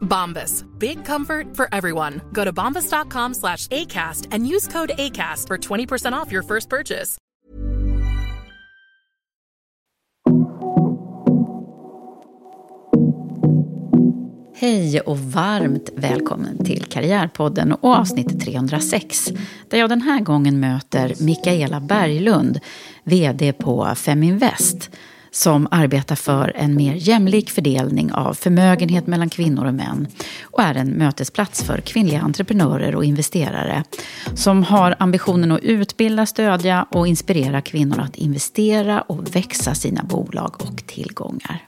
Bombas. Big comfort for everyone. Go to bombas.com slash ACAST and use code ACAST for 20% off your first purchase. Hej och varmt välkommen till Karriärpodden och avsnitt 306 där jag den här gången möter Mikaela Berglund, VD på Feminvest som arbetar för en mer jämlik fördelning av förmögenhet mellan kvinnor och män och är en mötesplats för kvinnliga entreprenörer och investerare som har ambitionen att utbilda, stödja och inspirera kvinnor att investera och växa sina bolag och tillgångar.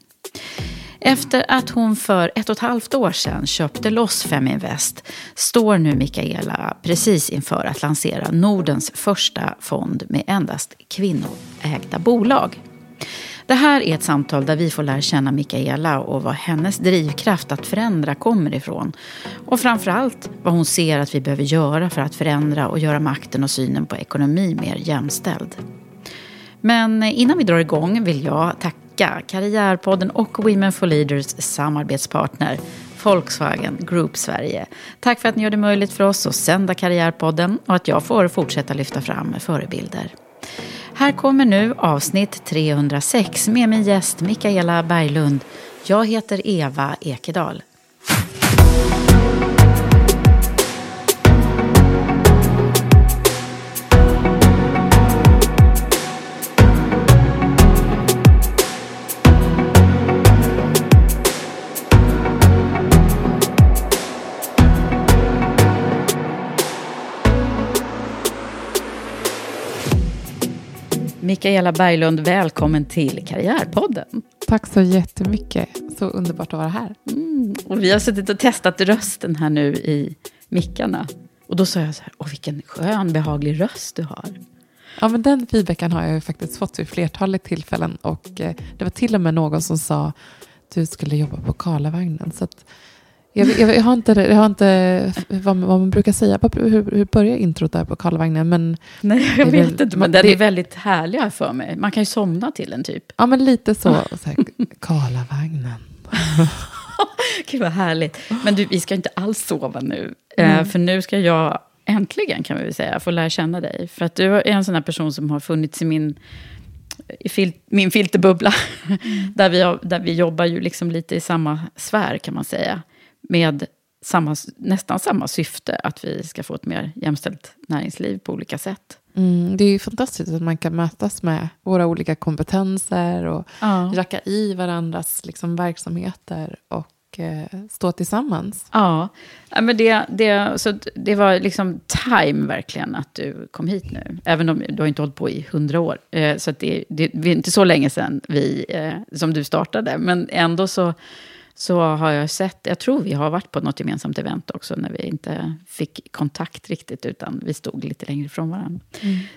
Efter att hon för ett och ett halvt år sedan köpte loss Feminvest står nu Mikaela precis inför att lansera Nordens första fond med endast kvinnoägda bolag. Det här är ett samtal där vi får lära känna Mikaela och var hennes drivkraft att förändra kommer ifrån. Och framförallt vad hon ser att vi behöver göra för att förändra och göra makten och synen på ekonomi mer jämställd. Men innan vi drar igång vill jag tacka Karriärpodden och Women for Leaders samarbetspartner Volkswagen Group Sverige. Tack för att ni gör det möjligt för oss att sända Karriärpodden och att jag får fortsätta lyfta fram förebilder. Här kommer nu avsnitt 306 med min gäst Mikaela Berglund. Jag heter Eva Ekedal. Mikaela Berglund, välkommen till Karriärpodden. Tack så jättemycket. Så underbart att vara här. Mm, och vi har suttit och testat rösten här nu i mickarna. Och då sa jag så här, åh vilken skön, behaglig röst du har. Ja, men den feedbacken har jag ju faktiskt fått vid flertalet tillfällen. Och eh, det var till och med någon som sa du skulle jobba på Karlavagnen. Så att, jag, jag, jag har inte, jag har inte vad, vad man brukar säga. Hur, hur börjar introt där på Karlavagnen? Men Nej, jag det vet väl- inte, men det- den är väldigt härlig här för mig. Man kan ju somna till den typ. Ja, men lite så. så här, Karlavagnen. Gud vad härligt. Men du, vi ska inte alls sova nu. Eh, för nu ska jag, äntligen kan vi väl säga, få lära känna dig. För att du är en sån här person som har funnits i min, i fil, min filterbubbla. där, vi har, där vi jobbar ju liksom lite i samma sfär kan man säga. Med samma, nästan samma syfte, att vi ska få ett mer jämställt näringsliv på olika sätt. Mm, det är ju fantastiskt att man kan mötas med våra olika kompetenser och Ja. racka i varandras liksom, verksamheter och eh, stå tillsammans. Ja, men det, det, så det var liksom time verkligen att du kom hit nu. Även om du har inte hållit på i hundra år. Eh, Så det, det, det är inte så länge sedan vi, eh, som du startade. Men ändå så, så har jag sett, jag tror vi har varit på något gemensamt event också. När vi inte fick kontakt riktigt, utan vi stod lite längre ifrån varandra.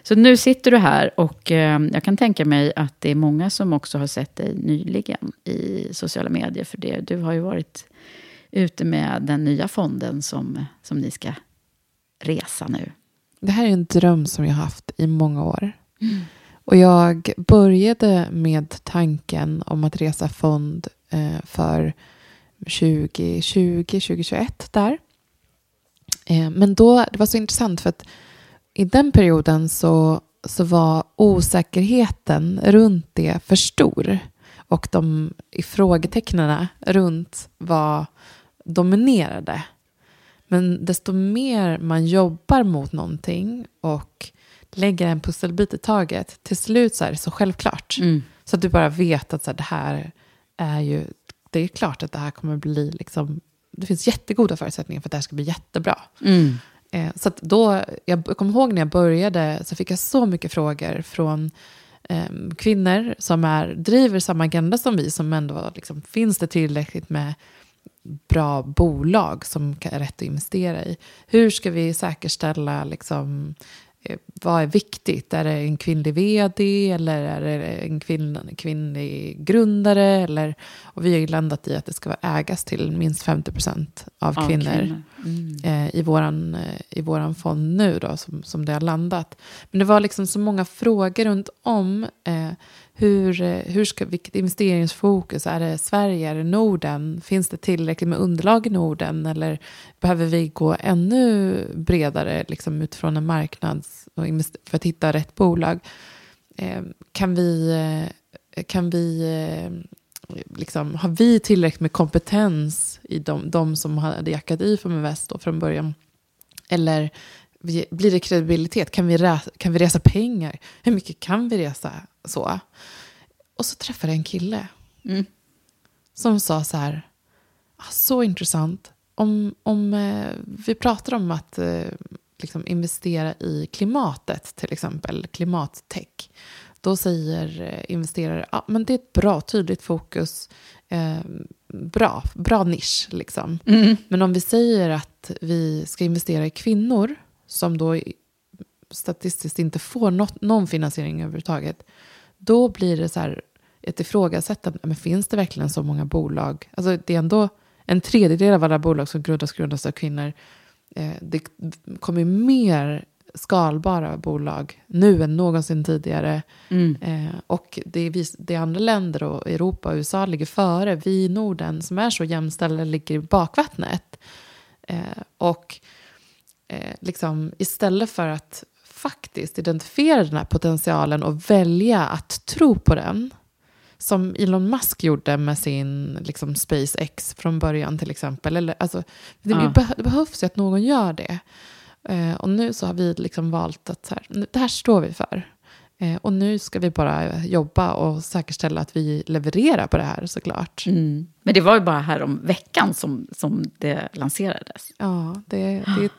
Så nu sitter du här och eh, jag kan tänka mig att det är många som också har sett dig nyligen i sociala medier. För det, du har ju varit ute med den nya fonden som, som ni ska resa nu. Det här är en dröm som jag har haft i många år. Och jag började med tanken om att resa fond för 2020, 2021 där. Eh, men då, det var så intressant för att i den perioden så, så var osäkerheten runt det för stor. Och de frågetecknen runt var dominerade. Men desto mer man jobbar mot någonting och lägger en pusselbit i taget, till slut så är det så självklart. Mm. Så att du bara vet att så här, det här är ju, det är klart att det här kommer bli liksom, det finns jättegoda förutsättningar för att det här ska bli jättebra. Mm. Eh, så då, jag kommer ihåg när jag började så fick jag så mycket frågor från eh, kvinnor som är, driver samma agenda som vi, som ändå liksom, finns det tillräckligt med bra bolag som är rätt att investera i? Hur ska vi säkerställa liksom, vad är viktigt? Är det en kvinnlig vd eller är det en kvinn, kvinnlig grundare? Eller, och vi har ju landat i att det ska ägas till minst 50 procent av Av kvinnor, kvinnor. Mm. eh, i, våran, eh, i våran fond nu då, som, som det har landat. Men det var liksom så många frågor runt om. Eh, hur, eh, hur ska, vilket investeringsfokus? Är det Sverige? Är det Norden? Finns det tillräckligt med underlag i Norden? Eller behöver vi gå ännu bredare liksom utifrån en marknad för att hitta rätt bolag? Ehm, eh, kan vi, kan vi liksom, har vi tillräckligt med kompetens i de, de som hade jackat i för Invest då från början? Eller blir det kredibilitet? Kan vi, resa, kan vi resa pengar? Hur mycket kan vi resa? Så. Och så träffade jag en kille Mm. som sa så här, "Ah, så intressant, om, om eh, vi pratar om att eh, liksom investera i klimatet till exempel, klimattech, då säger eh, investerare, ja men det är ett bra tydligt fokus, eh, bra, bra nisch liksom. Mm. Men om vi säger att vi ska investera i kvinnor som då statistiskt inte får något, någon finansiering överhuvudtaget, då blir det så här ett ifrågasättande. Men finns det verkligen så många bolag? Alltså det är ändå en tredjedel av alla bolag som grundas grundas av kvinnor. Eh, det kommer mer skalbara bolag nu än någonsin tidigare. Mm. Eh, och det är, det är andra länder och Europa och USA ligger före. Vi i Norden som är så jämställda ligger i bakvattnet. Eh, och eh, liksom, istället för att faktiskt identifiera den här potentialen och välja att tro på den, som Elon Musk gjorde med sin liksom, SpaceX från början till exempel. Eller, alltså, det, Ja. beh- det behövs ju att någon gör det. Eh, och nu så har vi liksom valt att så här, det här står vi för. Eh, och nu ska vi bara jobba och säkerställa att vi levererar på det här såklart. Mm. Men det var ju bara här om veckan som, som det lanserades. Ja, det, det är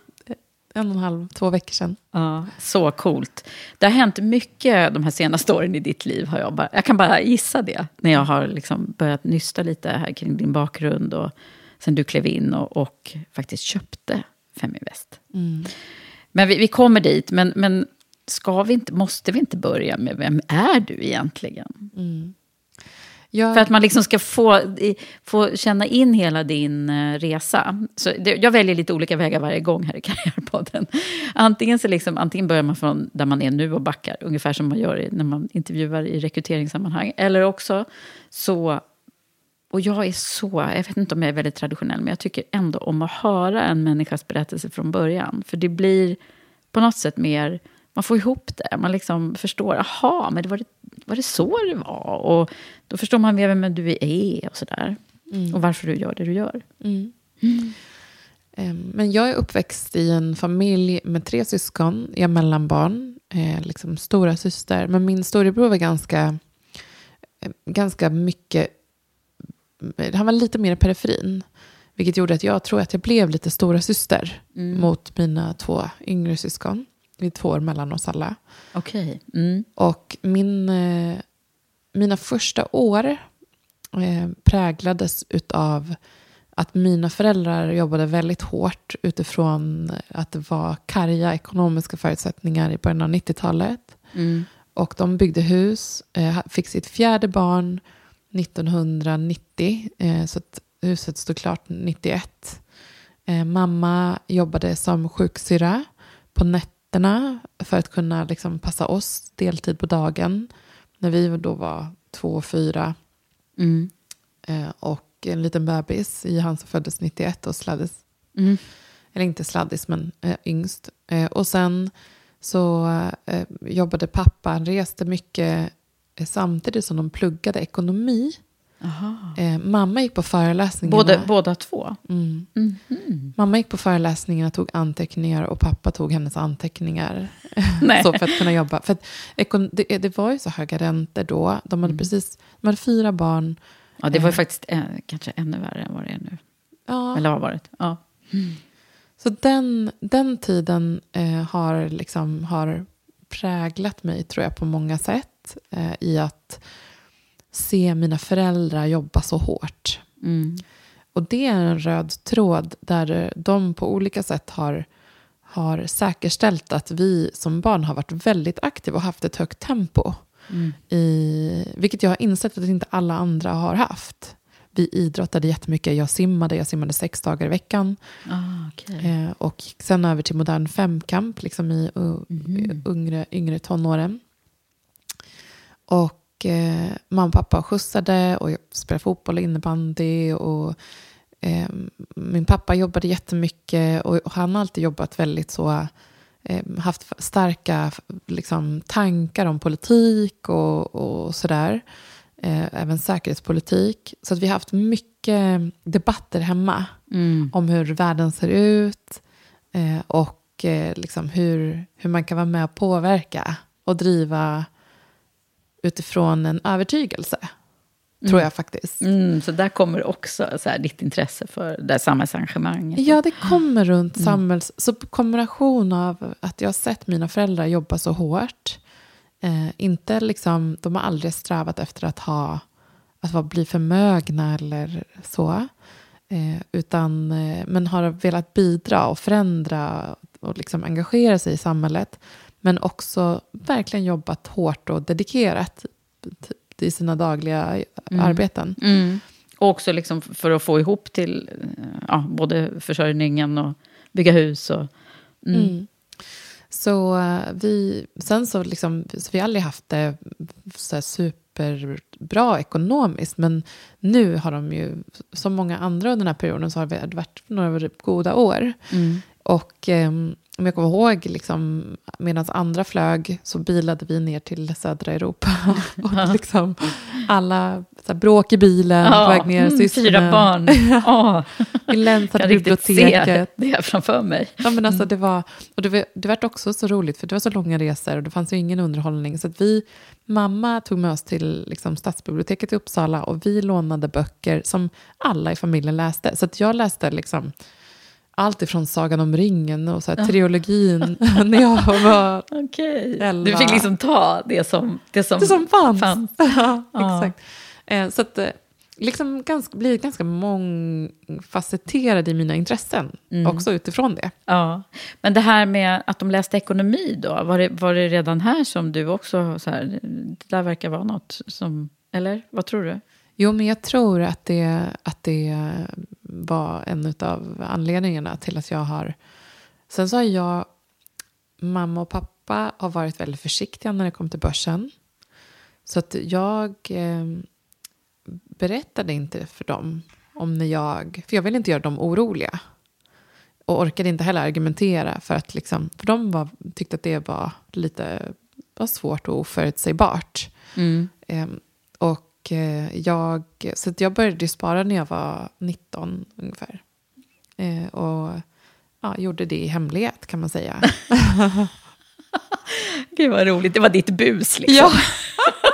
en och en halv, två veckor sedan. Ja, så coolt. Det har hänt mycket de här senaste åren i ditt liv. Har jag, bara, jag kan bara gissa det. När jag har liksom börjat nysta lite här kring din bakgrund. Och sen du klev in och, och faktiskt köpte Feminvest. Men vi, vi kommer dit. Men, men ska vi inte, måste vi inte börja med vem är du egentligen? Jag, För att man liksom ska få, få känna in hela din eh, resa. Så det, jag väljer lite olika vägar varje gång här i Karriärpodden. Antingen, så liksom, antingen börjar man från där man är nu och backar, ungefär som man gör när man intervjuar i rekryteringssammanhang. Eller också så... Och jag är så, jag vet inte om jag är väldigt traditionell, men jag tycker ändå om att höra en människas berättelse från början. För det blir på något sätt mer, man får ihop det. Man liksom förstår, aha, men det var, det, var det så det var? Och då förstår man vem du är och sådär. Och varför du gör det du gör. Eh, Men jag är uppväxt i en familj med tre syskon. Jag är mellanbarn, eh, liksom stora syster. Men min storebror var ganska, eh, ganska mycket... Han var lite mer i periferin. Vilket gjorde att jag tror att jag blev lite stora syster mot mina två yngre syskon. Vi är två år mellan oss alla. Okej. Mm. Och min, eh, mina första år eh, präglades av att mina föräldrar jobbade väldigt hårt utifrån att det var karga ekonomiska förutsättningar i början av 90-talet. Mm. Och de byggde hus, eh, fick sitt fjärde barn 1990, eh, så att huset stod klart 91. Eh, mamma jobbade som sjuksyrra på nätterna för att kunna liksom passa oss deltid på dagen. När vi då var två och fyra. Mm. Eh, och en liten bebis i han som föddes 91 och sladdis. Mm. Eller inte sladdis, men eh, yngst. Eh, och sen så eh, jobbade pappa, han reste mycket samtidigt som de pluggade ekonomi. Eh, mamma gick på föreläsningarna. Både, båda två? Mm. Mhm. Mamma gick på föreläsningarna, tog anteckningar och pappa tog hennes anteckningar. Så för att kunna jobba. För att, det, det var ju så höga räntor då. De hade precis, de hade fyra barn. Ja, det var ju faktiskt eh, kanske ännu värre än vad det är nu. Ja, Eller har varit. Ja. Så den, den tiden eh, har, liksom, har präglat mig, tror jag, på många sätt. Eh, I att se mina föräldrar jobba så hårt. Mm. Och det är en röd tråd där de på olika sätt har, har säkerställt att vi som barn har varit väldigt aktiva och haft ett högt tempo. I, vilket jag har insett att inte alla andra har haft. Vi idrottade jättemycket. Jag simmade. Jag simmade sex dagar i veckan. Ah, okej. Eh, och gick sen över till modern femkamp liksom i uh, yngre, yngre tonåren. Och eh, mamma och pappa skjutsade och jag spelade fotboll och innebandy. Och, eh, min pappa jobbade jättemycket och, och han har alltid jobbat väldigt så eh, haft starka liksom, tankar om politik och, och sådär. Eh, även säkerhetspolitik. Så att vi har haft mycket debatter hemma Mm. om hur världen ser ut eh, och eh, liksom hur, hur man kan vara med och påverka och driva utifrån en övertygelse. Tror jag faktiskt. Mm, så där kommer också så här, ditt intresse för det här samhällsengagemanget. Ja, det kommer runt samhälls... Så kombination av att jag har sett mina föräldrar jobba så hårt. Eh, inte liksom, de har aldrig strävat efter att ha att vara, bli förmögna eller så. Eh, utan, eh, men har velat bidra och förändra och liksom engagera sig i samhället. Men också verkligen jobbat hårt och dedikerat i sina dagliga arbeten. Mm. Och också liksom för att få ihop till eh, ja, både försörjningen och bygga hus. Och, mm. Mm. Så eh, vi, sen så liksom, så vi har aldrig haft det så superbra ekonomiskt, men nu har de ju, som många andra under den här perioden, så har det varit några goda år. Mm. Och eh, om jag kommer ihåg, liksom, medan andra flög så bilade vi ner till södra Europa. och liksom, alla här, bråk i bilen, på väg ner, mm, syskonen. fyra barn. Ja, Vi länsade kan riktigt se biblioteket. det framför mig. Ja, men alltså, det var, och det, var, det var också så roligt, för det var så långa resor och det fanns ju ingen underhållning. Så vi, mamma tog med oss till liksom, stadsbiblioteket i Uppsala och vi lånade böcker som alla i familjen läste. Så jag läste liksom allt ifrån Sagan om ringen och så här, triologin när jag var Okej. Elva. Du fick liksom ta det som, det som, det som fanns. fanns. ja, exakt. Eh, så att eh, liksom ganska, blir ganska mångfacetterad i mina intressen, också utifrån det. Ja. Men det här med att de läste ekonomi då, var det, var det redan här som du också, så här, det där verkar vara något som, eller vad tror du? Jo, men jag tror att det, att det var en av anledningarna till att jag har... Sen så har jag... Mamma och pappa har varit väldigt försiktiga när det kom till börsen. Så att jag eh, berättade inte för dem om när jag... För jag ville inte göra dem oroliga. Och orkade inte heller argumentera för att liksom... För de var, tyckte att det var lite var svårt och oförutsägbart. Och eh, jag, så jag började spara när jag var 19 ungefär. Eh, och ja, gjorde det i hemlighet kan man säga. Gud vad roligt, det var ditt bus liksom. ja,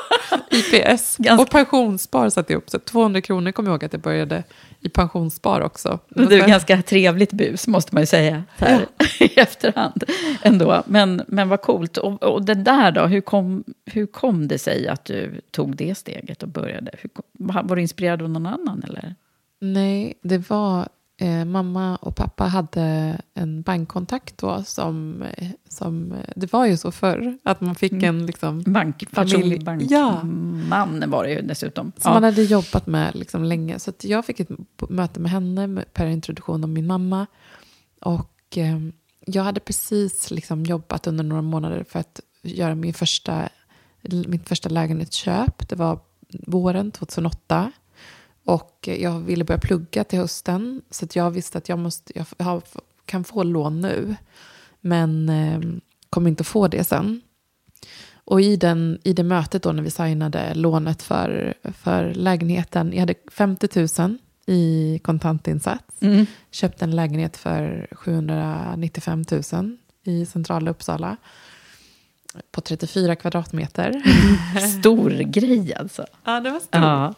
IPS. Ganska- Och pensionsspar satte jag upp. Så 200 kronor kommer jag ihåg att jag började i pensionsspar också. Men det är ganska trevligt bus, måste man ju säga, här, i efterhand. Ändå. Men, men vad coolt. Och, och det där då, hur kom, hur kom det sig att du tog det steget och började? Hur, kom- var var du inspirerad av någon annan? Eller? Nej, det var... Eh, mamma och pappa hade en bankkontakt då som, som... Det var ju så förr, att man fick en liksom... Bank, Familj- personbank, Ja. var det ju dessutom. Som man hade jobbat med liksom länge. Så jag fick ett möte med henne per introduktion av min mamma. Och eh, jag hade precis liksom jobbat under några månader för att göra min första, mitt första lägenhetsköp. Det var våren 2008. Och jag ville börja plugga till hösten. Så jag visste att jag, måste, jag kan få lån nu. Men eh, kommer inte få det sen. Och i, den, i det mötet då när vi signade lånet för, för lägenheten, jag hade 50 000 i kontantinsats. Mm. Köpte en lägenhet för 795 000 i centrala Uppsala. På 34 kvadratmeter. Stor grej alltså. Ja, det var stort. Ja.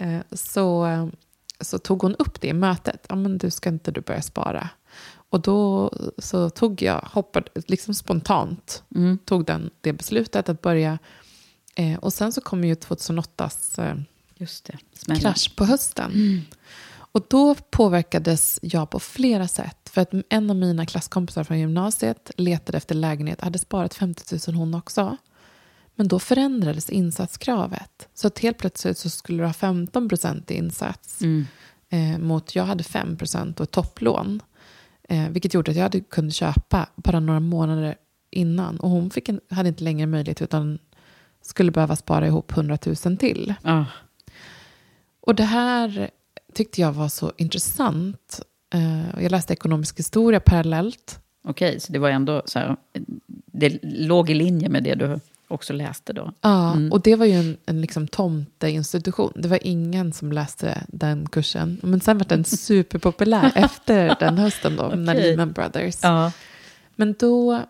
Eh, Så, så tog hon upp det i mötet. Ja, men du ska inte du börja spara. Och då så tog jag, hoppade liksom spontant, Mm. tog den, det beslutet att börja. Eh, och sen så kom ju 2008s eh, Just det. Smällen. krasch på hösten. Och då påverkades jag på flera sätt. För att en av mina klasskompisar från gymnasiet letade efter lägenhet, hade sparat 50 000 hon också. Men då förändrades insatskravet. Så att helt plötsligt så skulle du ha 15 procent i insats. Mm. Eh, mot jag hade 5 procent och ett topplån. Eh, vilket gjorde att jag hade kunnat köpa bara några månader innan. Och hon fick en, hade inte längre möjlighet utan skulle behöva spara ihop 100 000 till. Ja. Och det här tyckte jag var så intressant. Eh, Jag läste ekonomisk historia parallellt. Okej, så det var ändå så här, det låg i linje med det du också läste då. Ja, Mm. och det var ju en, en liksom tomteinstitution. Det var ingen som läste den kursen. Men sen var den superpopulär efter den hösten då, när Okej. Lehman Brothers. Ja. Men då,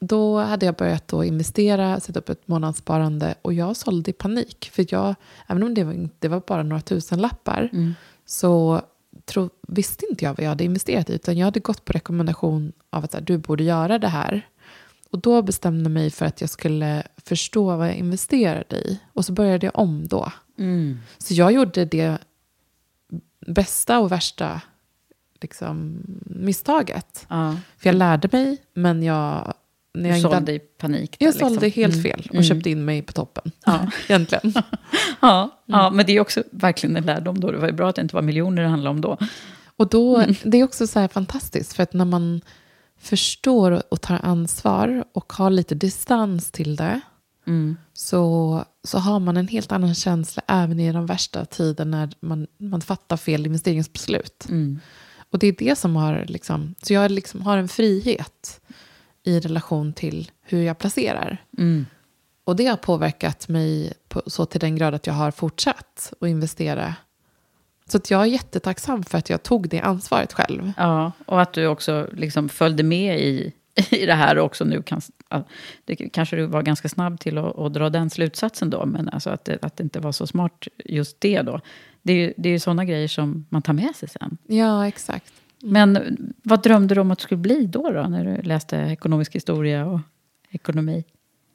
då hade jag börjat då investera, sätta upp ett månadssparande och jag sålde i panik. För jag, även om det var, det var bara några tusen lappar Mm. så tro, visste inte jag vad jag hade investerat i. Utan jag hade gått på rekommendation av att här, du borde göra det här. Och då bestämde jag mig för att jag skulle förstå vad jag investerade i. Och så började jag om då. Mm. Så jag gjorde det bästa och värsta liksom, misstaget. Ja. För jag lärde mig, men jag... När Du jag inte sålde hade, i panik. jag där, sålde liksom. helt Mm. fel och Mm. köpte in mig på toppen. Ja. Egentligen. Ja, ja, men det är också verkligen en lärdom då. Det var ju bra att det inte var miljoner det handlade om då. Och då, Mm. det är också så här fantastiskt, för att när man förstår och tar ansvar och har lite distans till det, Mm. så, så har man en helt annan känsla även i de värsta tiden när man, man fattar fel investeringsbeslut. Mm. Och det är det som har, liksom, så jag liksom har en frihet i relation till hur jag placerar. Mm. Och det har påverkat mig på, så till den grad att jag har fortsatt att investera. Så att jag är jättetacksam för att jag tog det ansvaret själv. Ja, och att du också liksom följde med i, i det här också nu. Kan, det kanske du var ganska snabb till att, att dra den slutsatsen då, men alltså att, det, att det inte var så smart just det då. Det är ju, det är ju sådana grejer som man tar med sig sen. Ja, exakt. Men vad drömde du om att du skulle bli då, då när du läste ekonomisk historia och ekonomi?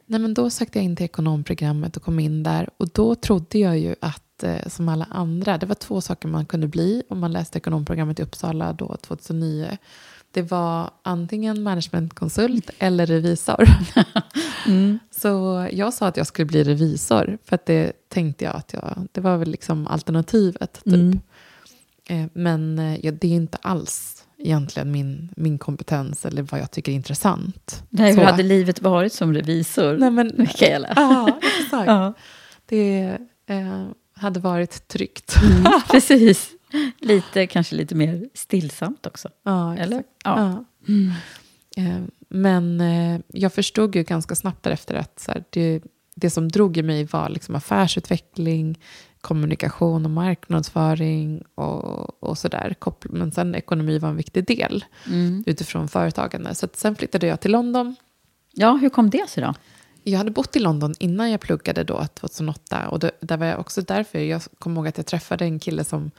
Nej, men då sökte jag in till ekonomprogrammet och kom in där. Och då trodde jag ju att, eh, som alla andra, det var två saker man kunde bli om man läste ekonomprogrammet i Uppsala då 2009. Det var antingen managementkonsult eller revisor. Så jag sa att jag skulle bli revisor, för att det tänkte jag att jag, det var väl liksom alternativet. Typ. Mm. Eh, Men eh, ja, det är inte alls egentligen min, min kompetens eller vad jag tycker är intressant. Nej, hur hade livet varit som revisor, Nej, men, Mikaela? Ja, exakt. Ja. Det eh, hade varit tryggt. Mm, precis. Lite, kanske lite mer stillsamt också. ja, exakt. Eller? Ja. Ja. Eh, men eh, jag förstod ju ganska snabbt därefter att så här, det, det som drog i mig var liksom affärsutveckling, kommunikation och marknadsföring och, och sådär. Men sen ekonomi var en viktig del Mm. utifrån företagande. Så sen flyttade jag till London. ja, hur kom det sig då? Jag hade bott i London innan jag pluggade då, 2008. Och det, var jag också därför. Jag kommer ihåg att jag träffade en kille som,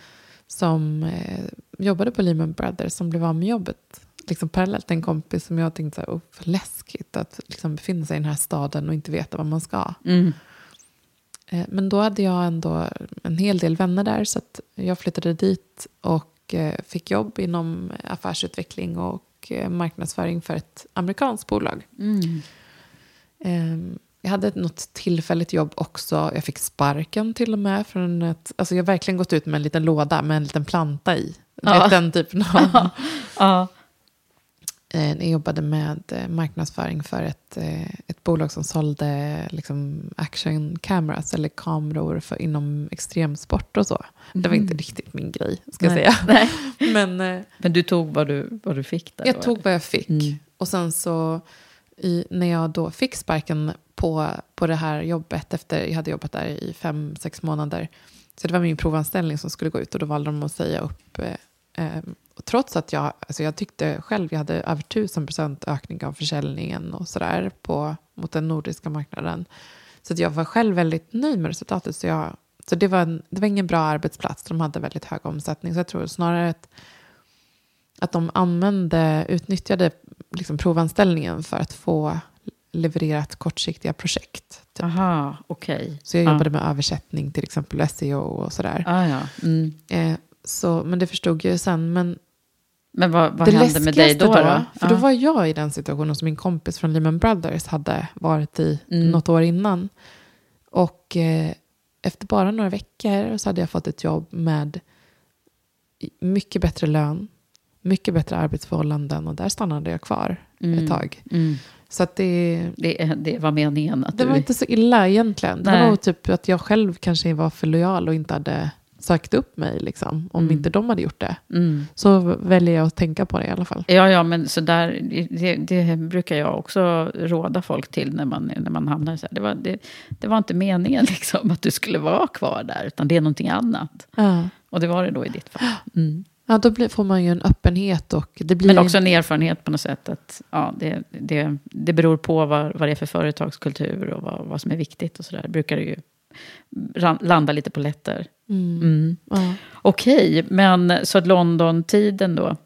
som eh, jobbade på Lehman Brothers som blev av med jobbet. Liksom parallellt en kompis som jag tänkte så här, oh, vad läskigt att liksom befinna sig i den här staden och inte veta vad man ska. Mm. Eh, men då hade jag ändå en hel del vänner där så jag flyttade dit och eh, fick jobb inom affärsutveckling och eh, marknadsföring för ett amerikanskt bolag. Mm. Ehm, Jag hade något tillfälligt jobb också. Jag fick sparken till och med. Från ett, alltså jag har verkligen gått ut med en liten låda med en liten planta i. Ja. vet, Den typen av... Ja. Eh, jag jobbade med eh, marknadsföring för ett, eh, ett bolag som sålde liksom action cameras eller kameror för, inom extremsport och så. Det var inte riktigt min grej, ska Nej. jag säga. Nej. Men eh, Men du tog vad du, vad du fick där? jag då, tog eller? vad jag fick. Mm. Och sen så i, när jag då fick sparken på, på det här jobbet efter jag hade jobbat där i fem, sex månader. Så det var min provanställning som skulle gå ut och då valde de att säga upp. Eh, eh och trots att jag, alltså jag tyckte själv jag hade över tusen procent ökning av försäljningen och sådär mot den nordiska marknaden. Så att jag var själv väldigt nöjd med resultatet. Så, jag, så det, var en, det var ingen bra arbetsplats. De hade väldigt hög omsättning. Så jag tror snarare att att de använde, utnyttjade liksom provanställningen för att få levererat kortsiktiga projekt. Typ. Aha, okej. Så jag Ja. jobbade med översättning till exempel SEO och sådär. Ah, ja. mm. Eh, så, men det förstod jag ju sen. Men Men vad, vad hände med dig då? läskigaste då? för då Ja. var jag i den situationen som min kompis från Lehman Brothers hade varit i Mm. något år innan. Och eh, efter bara några veckor så hade jag fått ett jobb med mycket bättre lön, mycket bättre arbetsförhållanden och där stannade jag kvar Mm. ett tag. Mm. Så att det, Det, det var meningen att det du... var inte så illa egentligen. Det Nej. var nog typ att jag själv kanske var för lojal och inte hade sökt upp mig liksom, om Mm. inte de hade gjort det. Mm. Så väljer jag att tänka på det i alla fall. Ja, ja, men så där, det, det brukar jag också råda folk till när man, när man hamnar så här. Det var, det, det var inte meningen liksom, att du skulle vara kvar där, utan det är någonting annat. Ja. Och det var det då i ditt fall. Mm. Ja, då blir, får man ju en öppenhet och det blir... Men också en erfarenhet på något sätt att ja, det, det, det beror på vad, vad det är för företagskultur och vad, vad som är viktigt och sådär. Brukar det ju landa lite på lätter. Mm. Mm. Ja. Okej, men så att London-tiden då,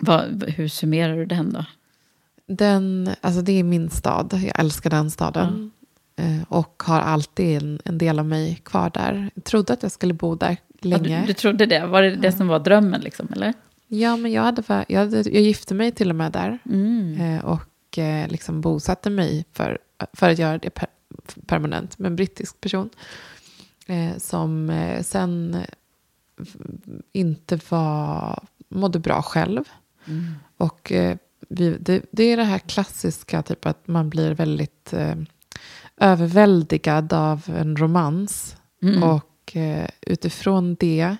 vad, hur summerar du den då? Den, alltså det är min stad. Jag älskar den staden. Eh, Och har alltid en, en del av mig kvar där. Jag trodde att jag skulle bo där länge. du, du trodde det? Var det det som var drömmen liksom, eller? Ja, men jag, hade, jag, hade, jag gifte mig till och med där. Mm. Eh, Och eh, liksom bosatte mig för, för att göra det per, permanent med en brittisk person. Eh, som sen inte var, mådde bra själv. Mm. Och vi, det, det är det här klassiska, typ att man blir väldigt överväldigad av en romans. Mm. Och eh, utifrån det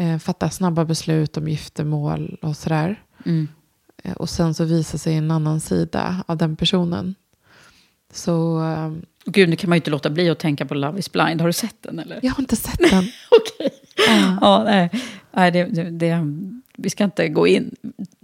eh, fatta snabba beslut om giftermål och sådär. Mm. Eh, och sen så visar sig en annan sida av den personen. Så eh, Gud, nu kan man ju inte låta bli att tänka på Love is blind. Har du sett den eller? jag har inte sett den. Okej. Ja. Ja, nej. nej det, det, det, vi ska inte gå in.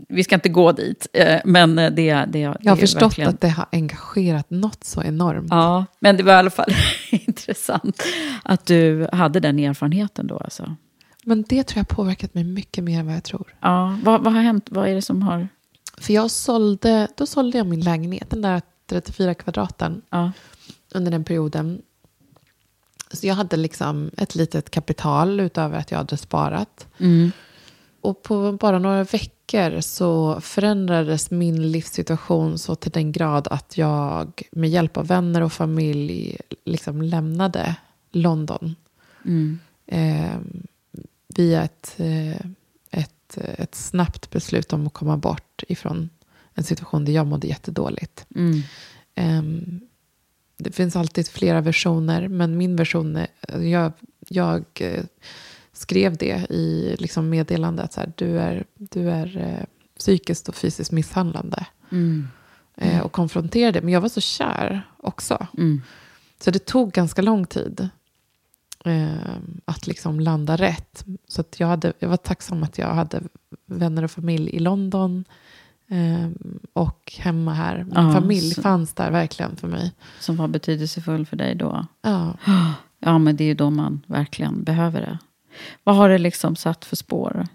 Vi ska inte gå dit. Men det, det, Jag har förstått verkligen- att det har engagerat något så enormt. Ja, men det var i alla fall intressant att du hade den erfarenheten då. Alltså. Men det tror jag har påverkat mig mycket mer än vad jag tror. Ja, vad, vad har hänt? Vad är det som har... För jag sålde, då sålde jag min lägenhet, den där 34 kvadraten, Ja. under den perioden. Så jag hade liksom ett litet kapital utöver att jag hade sparat. Mm. Och på bara några veckor så förändrades min livssituation så till den grad att jag med hjälp av vänner och familj liksom lämnade London. Mm. Eh, via ett, eh, ett, ett snabbt beslut om att komma bort ifrån en situation där jag mådde jättedåligt. Mm. Ehm, det finns alltid flera versioner, men min version är, jag, jag eh, skrev det i liksom meddelandet, så här, du är, du är eh, psykiskt och fysiskt misshandlande. Mm. Eh, och konfronterade, men jag var så kär också. Mm. Så det tog ganska lång tid eh, att liksom landa rätt. Så att jag, hade, jag var tacksam att jag hade vänner och familj i London. Eh, och hemma här. Min Ja, familj så- fanns där verkligen för mig. Som var betydelsefull för dig då? Ja. Ja, men det är ju då man verkligen behöver det. Vad har det liksom satt för spår?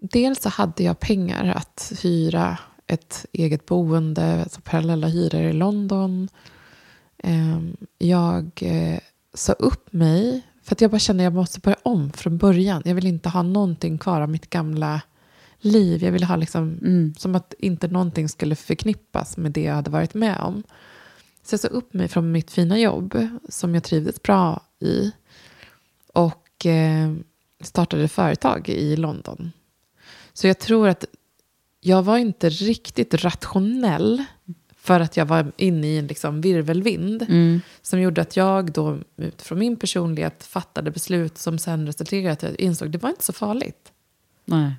Dels så hade jag pengar att hyra ett eget boende, alltså parallella hyror i London. Eh, Jag eh, sa upp mig för att jag bara kände att jag måste börja om från början. Jag vill inte ha någonting kvar av mitt gamla liv. Jag ville ha liksom, Mm. som att inte någonting skulle förknippas med det jag hade varit med om. Så jag sa upp mig från mitt fina jobb som jag trivdes bra i. Och eh, startade företag i London. Så jag tror att jag var inte riktigt rationell för att jag var inne i en liksom virvelvind som gjorde att jag då utifrån min personlighet fattade beslut som sen resulterade i att jag insåg att det var inte så farligt. Nej.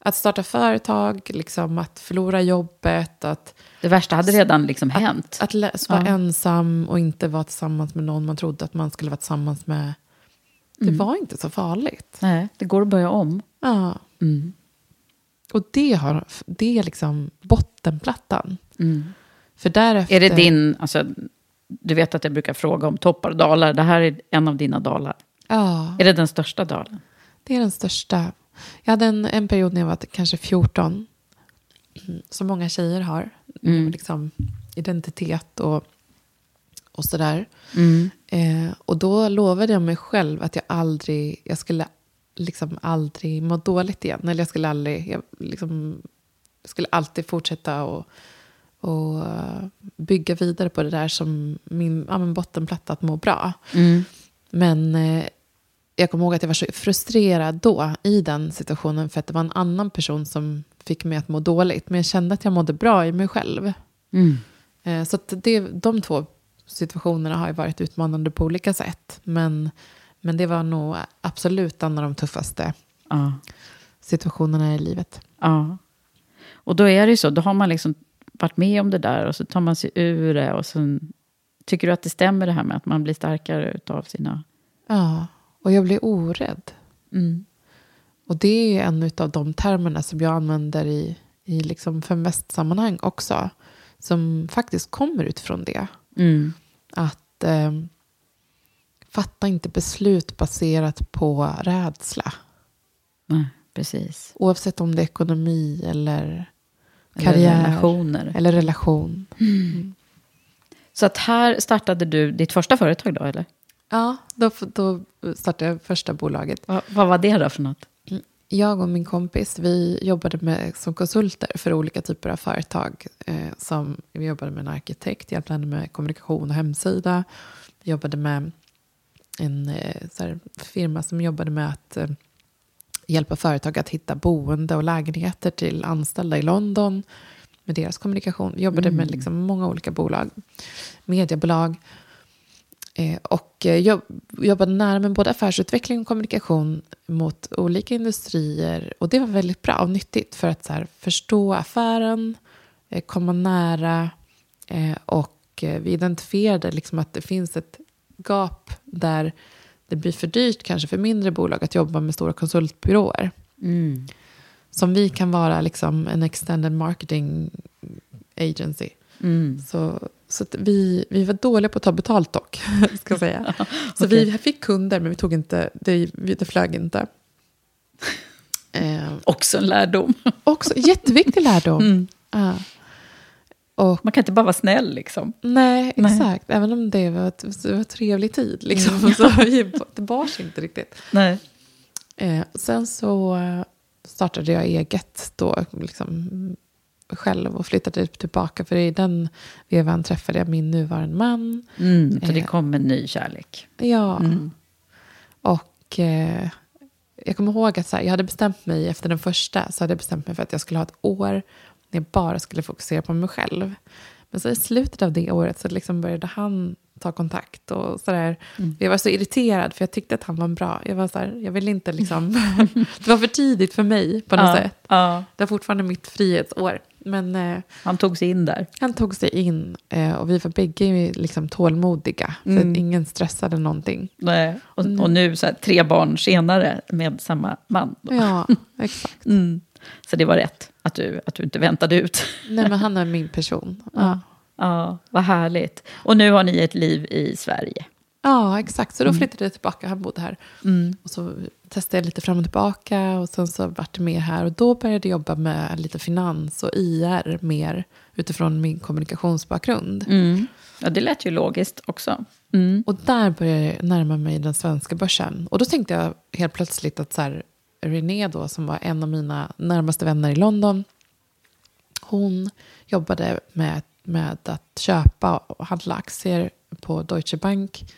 Att starta företag, liksom, att förlora jobbet, att, Det värsta hade redan liksom hänt. att lä- vara Ja. ensam och inte vara tillsammans med någon man trodde att man skulle vara tillsammans med. Det var inte så farligt. Nej, det går att börja om. Ja. Mm. Och det, har, det är liksom bottenplattan. Mm. För därefter... Är det din, alltså, du vet att jag brukar fråga om toppar och dalar. Det här är en av dina dalar. Ja, Är det den största dalen? det är den största. Jag hade en, en period när jag var kanske 14. mm, Som många tjejer har. Mm. Liksom identitet och, och sådär. Mm. Eh, och då lovade jag mig själv att jag aldrig, jag skulle liksom aldrig må dåligt igen. Eller jag skulle aldrig, jag liksom, skulle alltid fortsätta och, och eh, bygga vidare på det där som min ja, bottenplatta, att må bra. Mm. Men eh, jag kommer ihåg att jag var så frustrerad då i den situationen för att det var en annan person som fick mig att må dåligt. Men jag kände att jag mådde bra i mig själv. Mm. Eh, Så det, de två situationerna har ju varit utmanande på olika sätt. Men, men det var nog absolut en av de tuffaste Ja. situationerna i livet. ja. Och då är det ju så, då har man liksom varit med om det där och så tar man sig ur det. Och sen, tycker du att det stämmer det här med att man blir starkare av sina... Ja, och jag blev orädd. Mm. Och det är en av de termerna som jag använder i, i liksom feministsammanhang också. Som faktiskt kommer utifrån det. Mm. Att eh, fatta inte beslut baserat på rädsla. Nej, precis. Oavsett om det är ekonomi eller Eller karriär. relationer. Eller relation. Så att här startade du ditt första företag då, eller? Ja, då, då startade jag första bolaget. Vad, vad var det då för något? Jag och min kompis vi jobbade med, som konsulter för olika typer av företag. Eh, som, vi jobbade med en arkitekt, hjälpte henne med kommunikation och hemsida. Vi jobbade med en eh, här, firma som jobbade med att eh, hjälpa företag att hitta boende och lägenheter till anställda i London med deras kommunikation. Vi jobbade med liksom många olika bolag, mediebolag. Eh, och eh, jobb, jobbade nära med både affärsutveckling och kommunikation mot olika industrier. Och det var väldigt bra och nyttigt för att här, förstå affären, eh, komma nära och vi identifierade liksom att det finns ett gap där det blir för dyrt kanske för mindre bolag att jobba med stora konsultbyråer. Mm. Som vi kan vara liksom en extended marketing agency. Mm. Så, så vi, vi var dåliga på att ta betalt dock. Ska jag säga. Så vi fick kunder men vi tog inte, det, det flög inte. Eh, Också en lärdom. också jätteviktig lärdom. Mm. Ja. Och Man kan inte bara vara snäll liksom. nej, Nej. exakt. Även om det var, ett, det var en trevlig tid. Liksom, så det bars inte riktigt. Nej. Eh, sen så startade jag eget då, liksom, själv och flyttade tillbaka. För i den vevan träffade jag min nuvarande man. Mm, så det Eh. kom en ny kärlek. Ja. Mm. Och eh, jag kommer ihåg att så här, jag hade bestämt mig efter den första så hade jag bestämt mig för att jag skulle ha ett år när jag bara skulle fokusera på mig själv. Men så i slutet av det året så liksom började han ta kontakt och sådär. Jag var så irriterad för jag tyckte att han var bra. Jag var så här, jag vill inte liksom... det var för tidigt för mig på något Ja, sätt. ja. Det var fortfarande mitt frihetsår. Men eh, Han tog sig in där. han tog sig in eh, och vi var bägge liksom tålmodiga. Så Mm. att ingen stressade någonting. Nej. Och, och nu, så här, tre barn senare, med samma man. Då. Ja, exakt. Mm. Så det var rätt att du, att du inte väntade ut. Nej, men han är min person. Ja, Ja, vad härligt. Och nu har ni ett liv i Sverige. ja exakt. Så då flyttade jag tillbaka. Han bodde här. Och så testade jag lite fram och tillbaka. Och sen så vart det mer här. Och då började jag jobba med lite finans och IR mer utifrån min kommunikationsbakgrund. Mm. Ja, det lät ju logiskt också. Mm. Och där började jag närma mig den svenska börsen. Och då tänkte jag helt plötsligt att så här, René då, som var en av mina närmaste vänner i London, hon jobbade med, med att köpa och handla aktier på Deutsche Bank.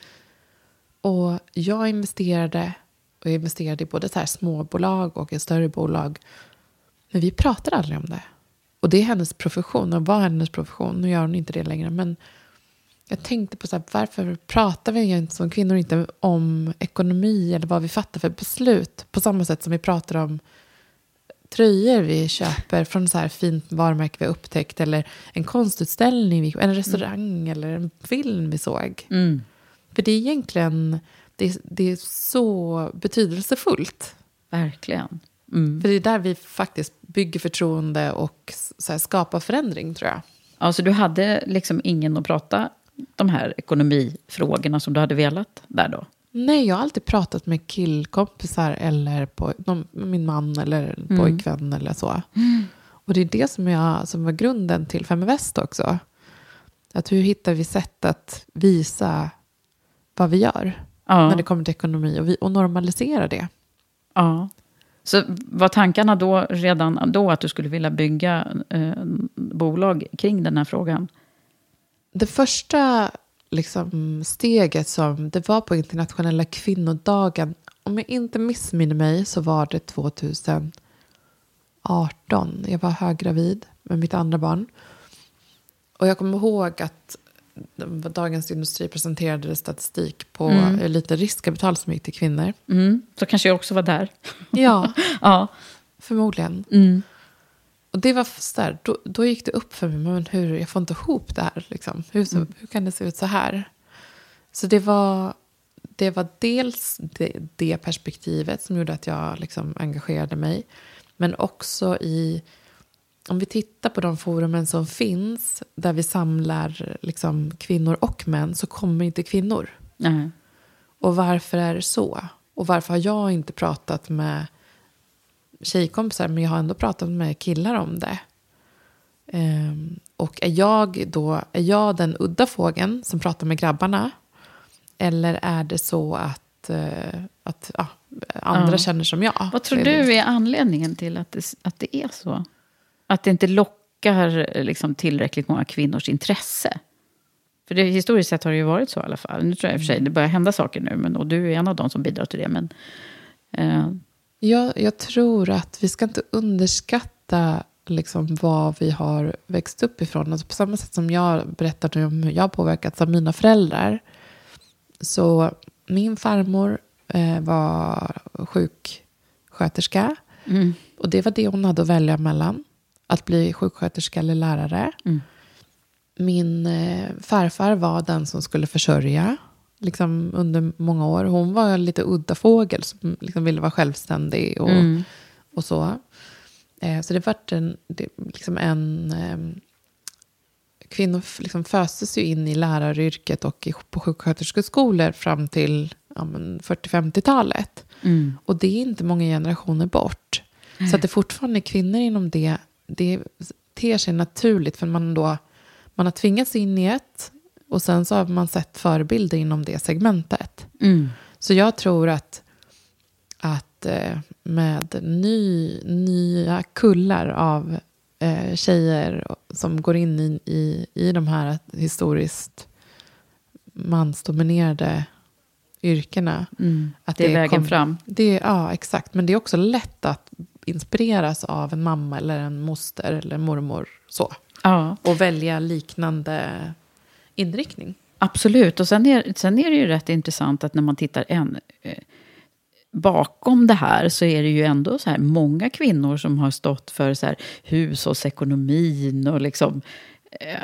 Och jag investerade, och jag investerade i både så här småbolag och i större bolag. Men vi pratade aldrig om det. Och det är hennes profession och var hennes profession. Nu gör hon inte det längre. Men jag tänkte på så här, varför pratar vi inte som kvinnor inte om ekonomi eller vad vi fattar för beslut på samma sätt som vi pratar om tröjor vi köper från så här fint varumärke vi har upptäckt eller en konstutställning, en restaurang mm. eller en film vi såg. Mm. För det är egentligen det är, det är så betydelsefullt. Verkligen. Mm. För det är där vi faktiskt bygger förtroende och så skapar förändring tror jag. Alltså du hade liksom ingen att prata de här ekonomifrågorna som du hade velat där då? Nej, jag har alltid pratat med killkompisar eller på, någon, min man eller Mm. pojkvän eller så. Och det är det som, jag, som var grunden till Feminvest också. Att hur hittar vi sätt att visa vad vi gör Ja. när det kommer till ekonomi och, vi, och normalisera det. ja. Så var tankarna då redan då att du skulle vilja bygga eh, bolag kring den här frågan? Det första liksom, steget som det var på internationella kvinnodagen, om jag inte missminner mig så var det 2018. Jag var höggravid med mitt andra barn. Och jag kommer ihåg att Dagens Industri presenterade statistik på Mm. lite riskkapital som gick till kvinnor. Mm. Så kanske jag också var där. Ja, Ja. förmodligen. Mm. Och det var så där, då, då gick det upp för mig, men hur, jag får inte ihop det här. Liksom. Hur, så, hur kan det se ut så här? Så det var, det var dels det, det perspektivet som gjorde att jag liksom engagerade mig. Men också i, om vi tittar på de forumen som finns, där vi samlar liksom, kvinnor och män, så kommer inte kvinnor. Nej. Och varför är det så? Och varför har jag inte pratat med tjejkompisar, men jag har ändå pratat med killar om det. Ehm, och är jag då, är jag den udda fågeln som pratar med grabbarna? Eller är det så att, eh, att ja, andra Ja. känner som jag? Vad tror du är anledningen till att det, att det är så? Att det inte lockar eh, liksom, tillräckligt många kvinnors intresse? För det, historiskt sett har det ju varit så i alla fall. Nu tror jag i och för sig det börjar hända saker nu, men, och du är en av dem som bidrar till det. Men, eh, Jag, jag tror att vi ska inte underskatta liksom vad vi har växt upp ifrån. Alltså på samma sätt som jag berättade om hur jag påverkats av mina föräldrar. Så min farmor eh, var sjuksköterska. mm, Och det var det hon hade att välja mellan. Att bli sjuksköterska eller lärare. Mm. Min eh, farfar var den som skulle försörja liksom, under många år. Hon var en lite udda fågel som liksom ville vara självständig och, Mm. och så. Eh, så det var en, det, liksom en eh, kvinnor liksom föstes ju in i läraryrket och i, på sjuksköterskeskolor fram till ja, men 40-50-talet. mm, Och det är inte många generationer bort. Så att det fortfarande är kvinnor inom det, det ter sig naturligt för man då man har tvingats in i ett och sen så har man sett förebilder inom det segmentet. mm, Så jag tror att, att eh, med ny, nya kullar av eh, tjejer som går in i, i, i de här historiskt mansdominerade yrkena. mm. Att det är vägen kom- fram. Det, ja, exakt. Men det är också lätt att inspireras av en mamma eller en moster eller mormor. Så. Ja. Och välja liknande inriktning. Absolut, och sen är, sen är det ju rätt intressant att när man tittar en, eh, bakom det här så är det ju ändå så här många kvinnor som har stått för så här hushållsekonomin och liksom, eh,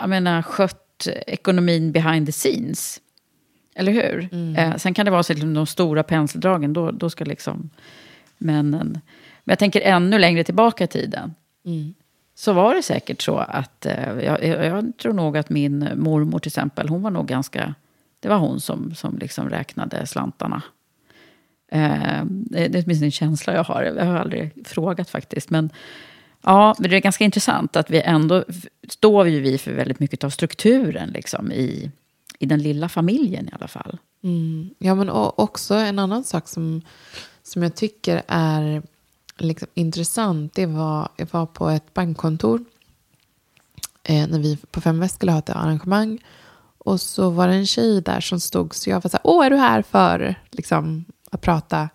jag menar, skött ekonomin behind the scenes. Eller hur? Eh, sen kan det vara så att de stora penseldragen, då, då ska liksom männen... Men jag tänker ännu längre tillbaka i tiden så var det säkert så att, eh, jag, jag tror nog att min mormor till exempel, hon var nog ganska, det var hon som, som liksom räknade slantarna. Eh, det är åtminstone en känsla jag har, jag har aldrig frågat faktiskt. Men ja, men det är ganska intressant att vi ändå, står ju vi för väldigt mycket av strukturen liksom i, i den lilla familjen i alla fall. Mm. Ja, men också en annan sak som, som jag tycker är liksom intressant. Det var, jag var på ett bankkontor eh, när vi på Fem Väst skulle ha ett arrangemang. Och så var det en tjej där som stod, så jag var så här, åh är du här för liksom, att prata?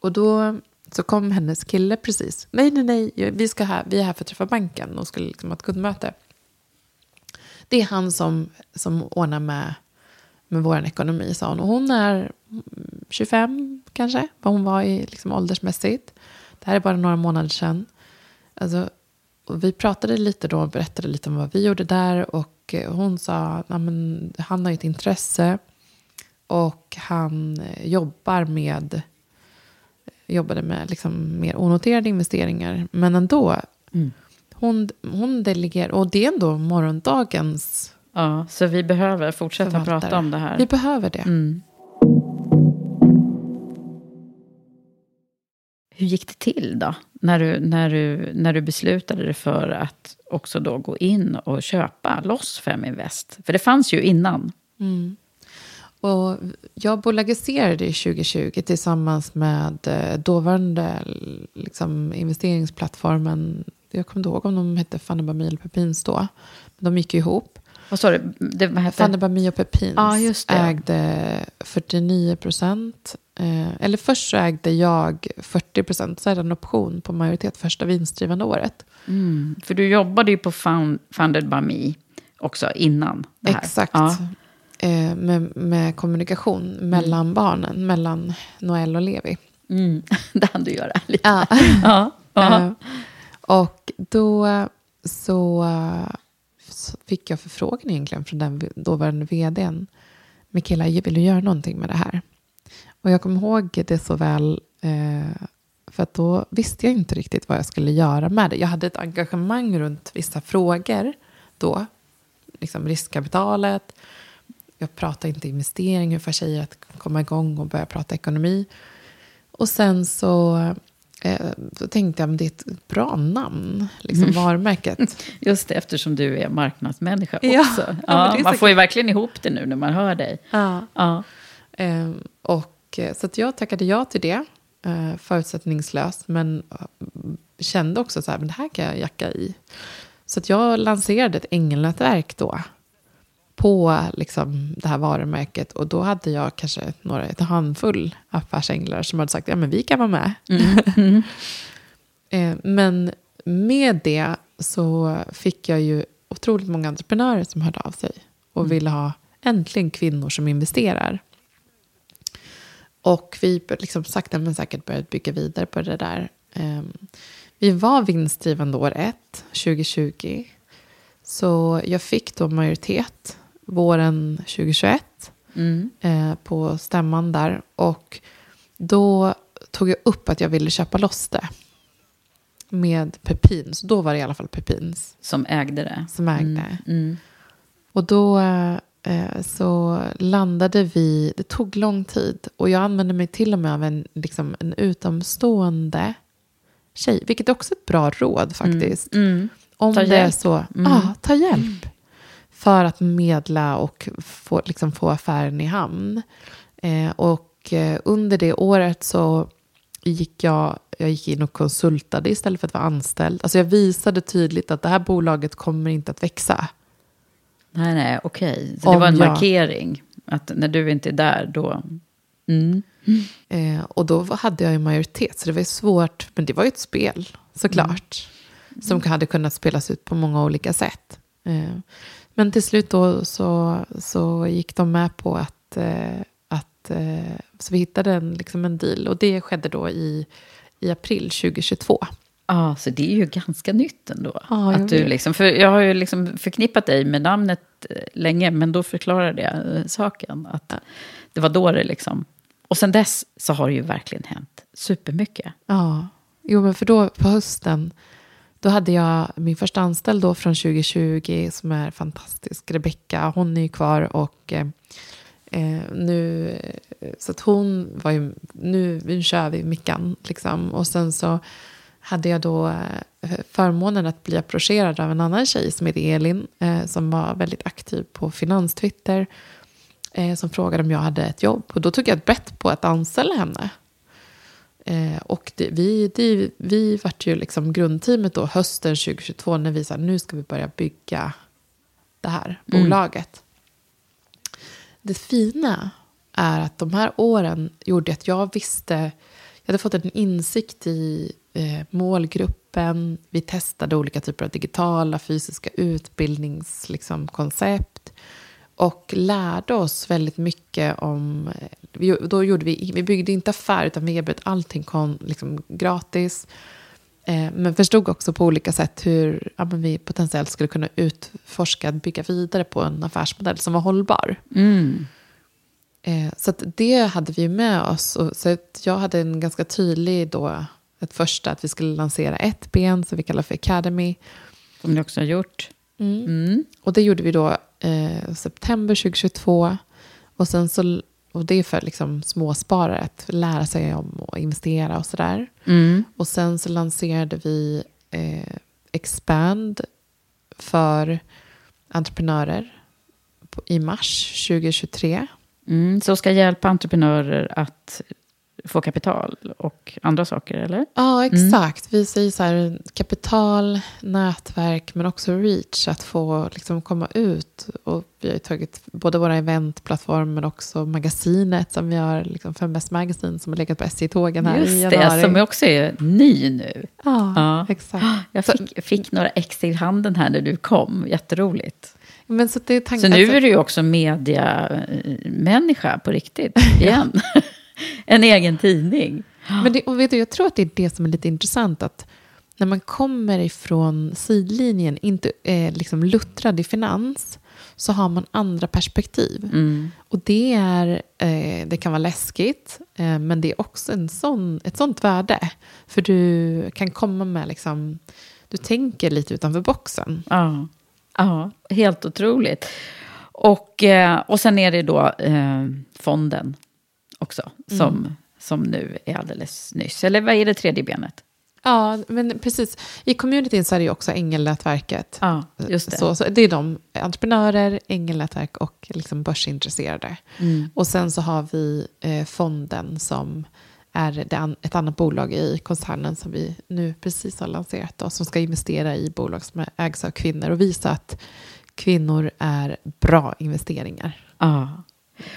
Och då så kom hennes kille precis. Nej, nej, nej, vi, ska här, vi är här för att träffa banken och skulle liksom ha ett kundmöte. Det är han som, som ordnar med, med vår ekonomi, sa hon. Och hon är 25 kanske, vad hon var i liksom, åldersmässigt. Det här är bara några månader sedan. Alltså, vi pratade lite då och berättade lite om vad vi gjorde där. Och hon sa att han har ett intresse och han jobbar med jobbade med liksom mer onoterade investeringar. Men ändå, mm. hon, hon delegerar. Och det är ändå morgondagens Ja, så vi behöver fortsätta förvaltare. prata om det här. Vi behöver det. Mm. Hur gick det till då? När du, när, du, när du beslutade dig för att också då gå in och köpa loss Feminvest? För det fanns ju innan. Mm. Och jag bolagiserade 2020 tillsammans med eh, dåvarande liksom, investeringsplattformen. Jag kommer inte ihåg om de hette Fanny Bamil Pepins då. De gick ihop. Vad sa du? Det, vad hette? Fanny och Pepins ah, ägde 49 procent. Eh, eller först så ägde jag 40 procent. Så är det en option på majoritet första vinstdrivande året. Mm, för du jobbade ju på Funded by Me också innan det här. Exakt. Ja eh, med, med, kommunikation mellan mm. barnen, mellan Noel och Levi. Mm. det hann du göra lite. Ja. ja. ja. Eh, och då så, så, fick jag förfrågan egentligen från den dåvarande vdn. Mikaela, vill du göra någonting med det här? Och jag kommer ihåg det så väl. Eh, för att då visste jag inte riktigt vad jag skulle göra med det. Jag hade ett engagemang runt vissa frågor då. Liksom riskkapitalet, jag pratade inte investering, hur får tjejer att komma igång och börja prata ekonomi. Och sen så, så tänkte jag att det är ett bra namn, liksom mm. varumärket. Just det, eftersom du är marknadsmänniska också. Ja, ja, man får ju verkligen ihop det nu när man hör dig. Ja. ja. Eh, och, så att jag tackade ja till det, eh, förutsättningslöst. Men eh, kände också så här, men det här kan jag jacka i. Så jag lanserade ett ängelnätverk då på liksom, det här varumärket. Och då hade jag kanske några, ett handfull affärsänglar som hade sagt ja men vi kan vara med. Mm. Mm. eh, men med det så fick jag ju otroligt många entreprenörer som hörde av sig och mm. ville ha äntligen kvinnor som investerar. Och vi liksom sakta men säkert börjat bygga vidare på det där. Eh, vi var vinstdrivande år ett, 2020. Så jag fick då majoritet våren 2021 mm. eh, på stämman där. Och då tog jag upp att jag ville köpa loss det med Pepins. Då var det i alla fall Pepins. Som ägde det. Som ägde. Mm. Mm. Och då eh, så landade vi, det tog lång tid. Och jag använde mig till och med av en, liksom, en utomstående tjej. Vilket är också ett bra råd faktiskt. Mm. mm. Om ta det hjälp. är så, mm. ah, ta hjälp för att medla och få, liksom få affären i hamn. Eh, och eh, under det året så gick jag, jag gick in och konsultade istället för att vara anställd. Alltså jag visade tydligt att det här bolaget kommer inte att växa. Nej, nej, okej. Så det Om var en jag, markering. Att när du inte är där, då... Mm. Eh, och då hade jag ju majoritet, så det var svårt. Men det var ju ett spel, såklart. Mm. Som hade kunnat spelas ut på många olika sätt. Eh, men till slut då så, så gick de med på att, eh, att eh, så vi hittade en, liksom en deal. Och det skedde då i, i april 2022. Ja, ah, så det är ju ganska nytt ändå. Ah, att du liksom, för jag har ju liksom förknippat dig med namnet eh, länge, men då förklarade jag saken. Att ja. Det var då det liksom... Och sen dess så har det ju verkligen hänt supermycket. Ja, jo men för då på hösten då hade jag min första anställd då från 2020 som är fantastisk, Rebecka. Hon är ju kvar och eh, eh, nu, så att hon var ju, nu, nu kör vi Mickan liksom. Och sen så hade jag då eh, förmånen att bli approcherad av en annan tjej som heter Elin, eh, som var väldigt aktiv på finanstwitter, eh, som frågade om jag hade ett jobb. Och då tog jag ett bett på att anställa henne. Eh, och det, vi, det, vi vart ju liksom grundteamet då hösten 2022 när vi sa nu ska vi börja bygga det här mm. bolaget. Det fina är att de här åren gjorde att jag visste, jag hade fått en insikt i eh, målgruppen. Vi testade olika typer av digitala, fysiska utbildningskoncept. Liksom. Och lärde oss väldigt mycket om... eh, då gjorde vi, vi byggde inte affär, utan vi erbjöd allting kon, liksom, gratis. Eh, men förstod också på olika sätt hur ja, vi potentiellt skulle kunna utforska, bygga vidare på en affärsmodell som var hållbar. Mm. Eh, så det hade vi med oss. Och, så jag hade en ganska tydlig då, ett första, att vi skulle lansera ett ben som vi kallar för Academy. Som ni också har gjort. Mm. Och det gjorde vi då eh, september 2022. Och, sen så, och det är för liksom småsparare att lära sig om att investera och sådär. Mm. Och sen så lanserade vi eh, Expand för entreprenörer i mars 2023. Mm. Så ska hjälpa entreprenörer att få kapital och andra saker, eller? Ja, exakt. Vi säger så här, kapital, nätverk, men också reach, att få liksom komma ut. Och vi har tagit både våra eventplattformar, men också magasinet som vi har, liksom Fembest Magazine, som har legat på SJ-tågen här i Just januari. det, som också är ny nu. Ja, Ja. exakt. Jag fick, fick några ex i handen här när du kom. Jätteroligt. Men så, det är tank- Så nu är du ju också mediamänniska på riktigt, igen. en egen tidning. Men det, och vet du, jag tror att det är det som är lite intressant. Att när man kommer ifrån sidlinjen, inte är liksom luttrad i finans, så har man andra perspektiv. Mm. Och det, är, eh, det kan vara läskigt, eh, men det är också en sån, ett sånt värde. För du kan komma med, liksom, du tänker lite utanför boxen. Ja, ja helt otroligt. Och, eh, och sen är det då eh, fonden också, som, som nu är alldeles nyss. Eller vad är det tredje benet? Ja, men precis. I communityn så är det ju också Ängelnätverket. Ja, just det. Så, så det är de, entreprenörer, ängelnätverk och liksom börsintresserade. Mm. Och sen så har vi eh, fonden som är an, ett annat bolag i koncernen som vi nu precis har lanserat och som ska investera i bolag som ägs av kvinnor och visa att kvinnor är bra investeringar. Ja.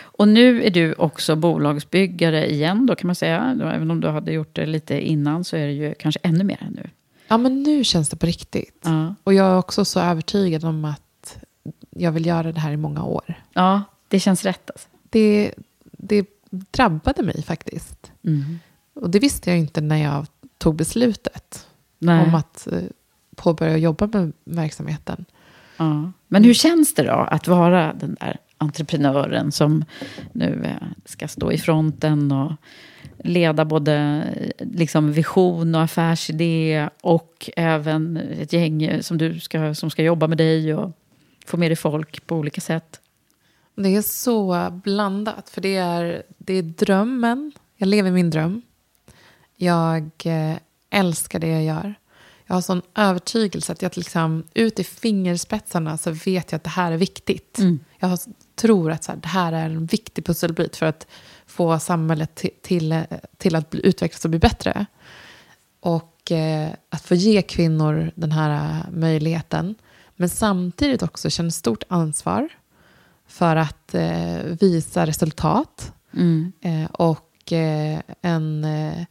Och nu är du också bolagsbyggare igen då kan man säga. Även om du hade gjort det lite innan så är det ju kanske ännu mer nu. Ja, men nu känns det på riktigt. Ja, Och jag är också så övertygad om att jag vill göra det här i många år. ja det känns rätt alltså. Det, det drabbade mig faktiskt. Mm. Och det visste jag inte när jag tog beslutet Nej. om att eh, påbörja jobba med verksamheten. Ja. Men hur känns det då att vara den där entreprenören som nu eh, ska stå i fronten och leda både eh, liksom vision och affärsidé och även ett gäng som, du ska, som ska jobba med dig och få med dig folk på olika sätt? Det är så blandat, för det är, det är drömmen. Jag lever min dröm. Jag eh, älskar det jag gör. Jag har sån övertygelse att jag liksom, ut i fingerspetsarna så vet jag att det här är viktigt. Mm. Jag tror att så här, det här är en viktig pusselbit för att få samhället till, till, eh, till att bli, utvecklas och bli bättre. Och eh, att få ge kvinnor den här eh, möjligheten. Men samtidigt också känna stort ansvar för att eh, visa resultat. Mm. Eh, och eh, en, en...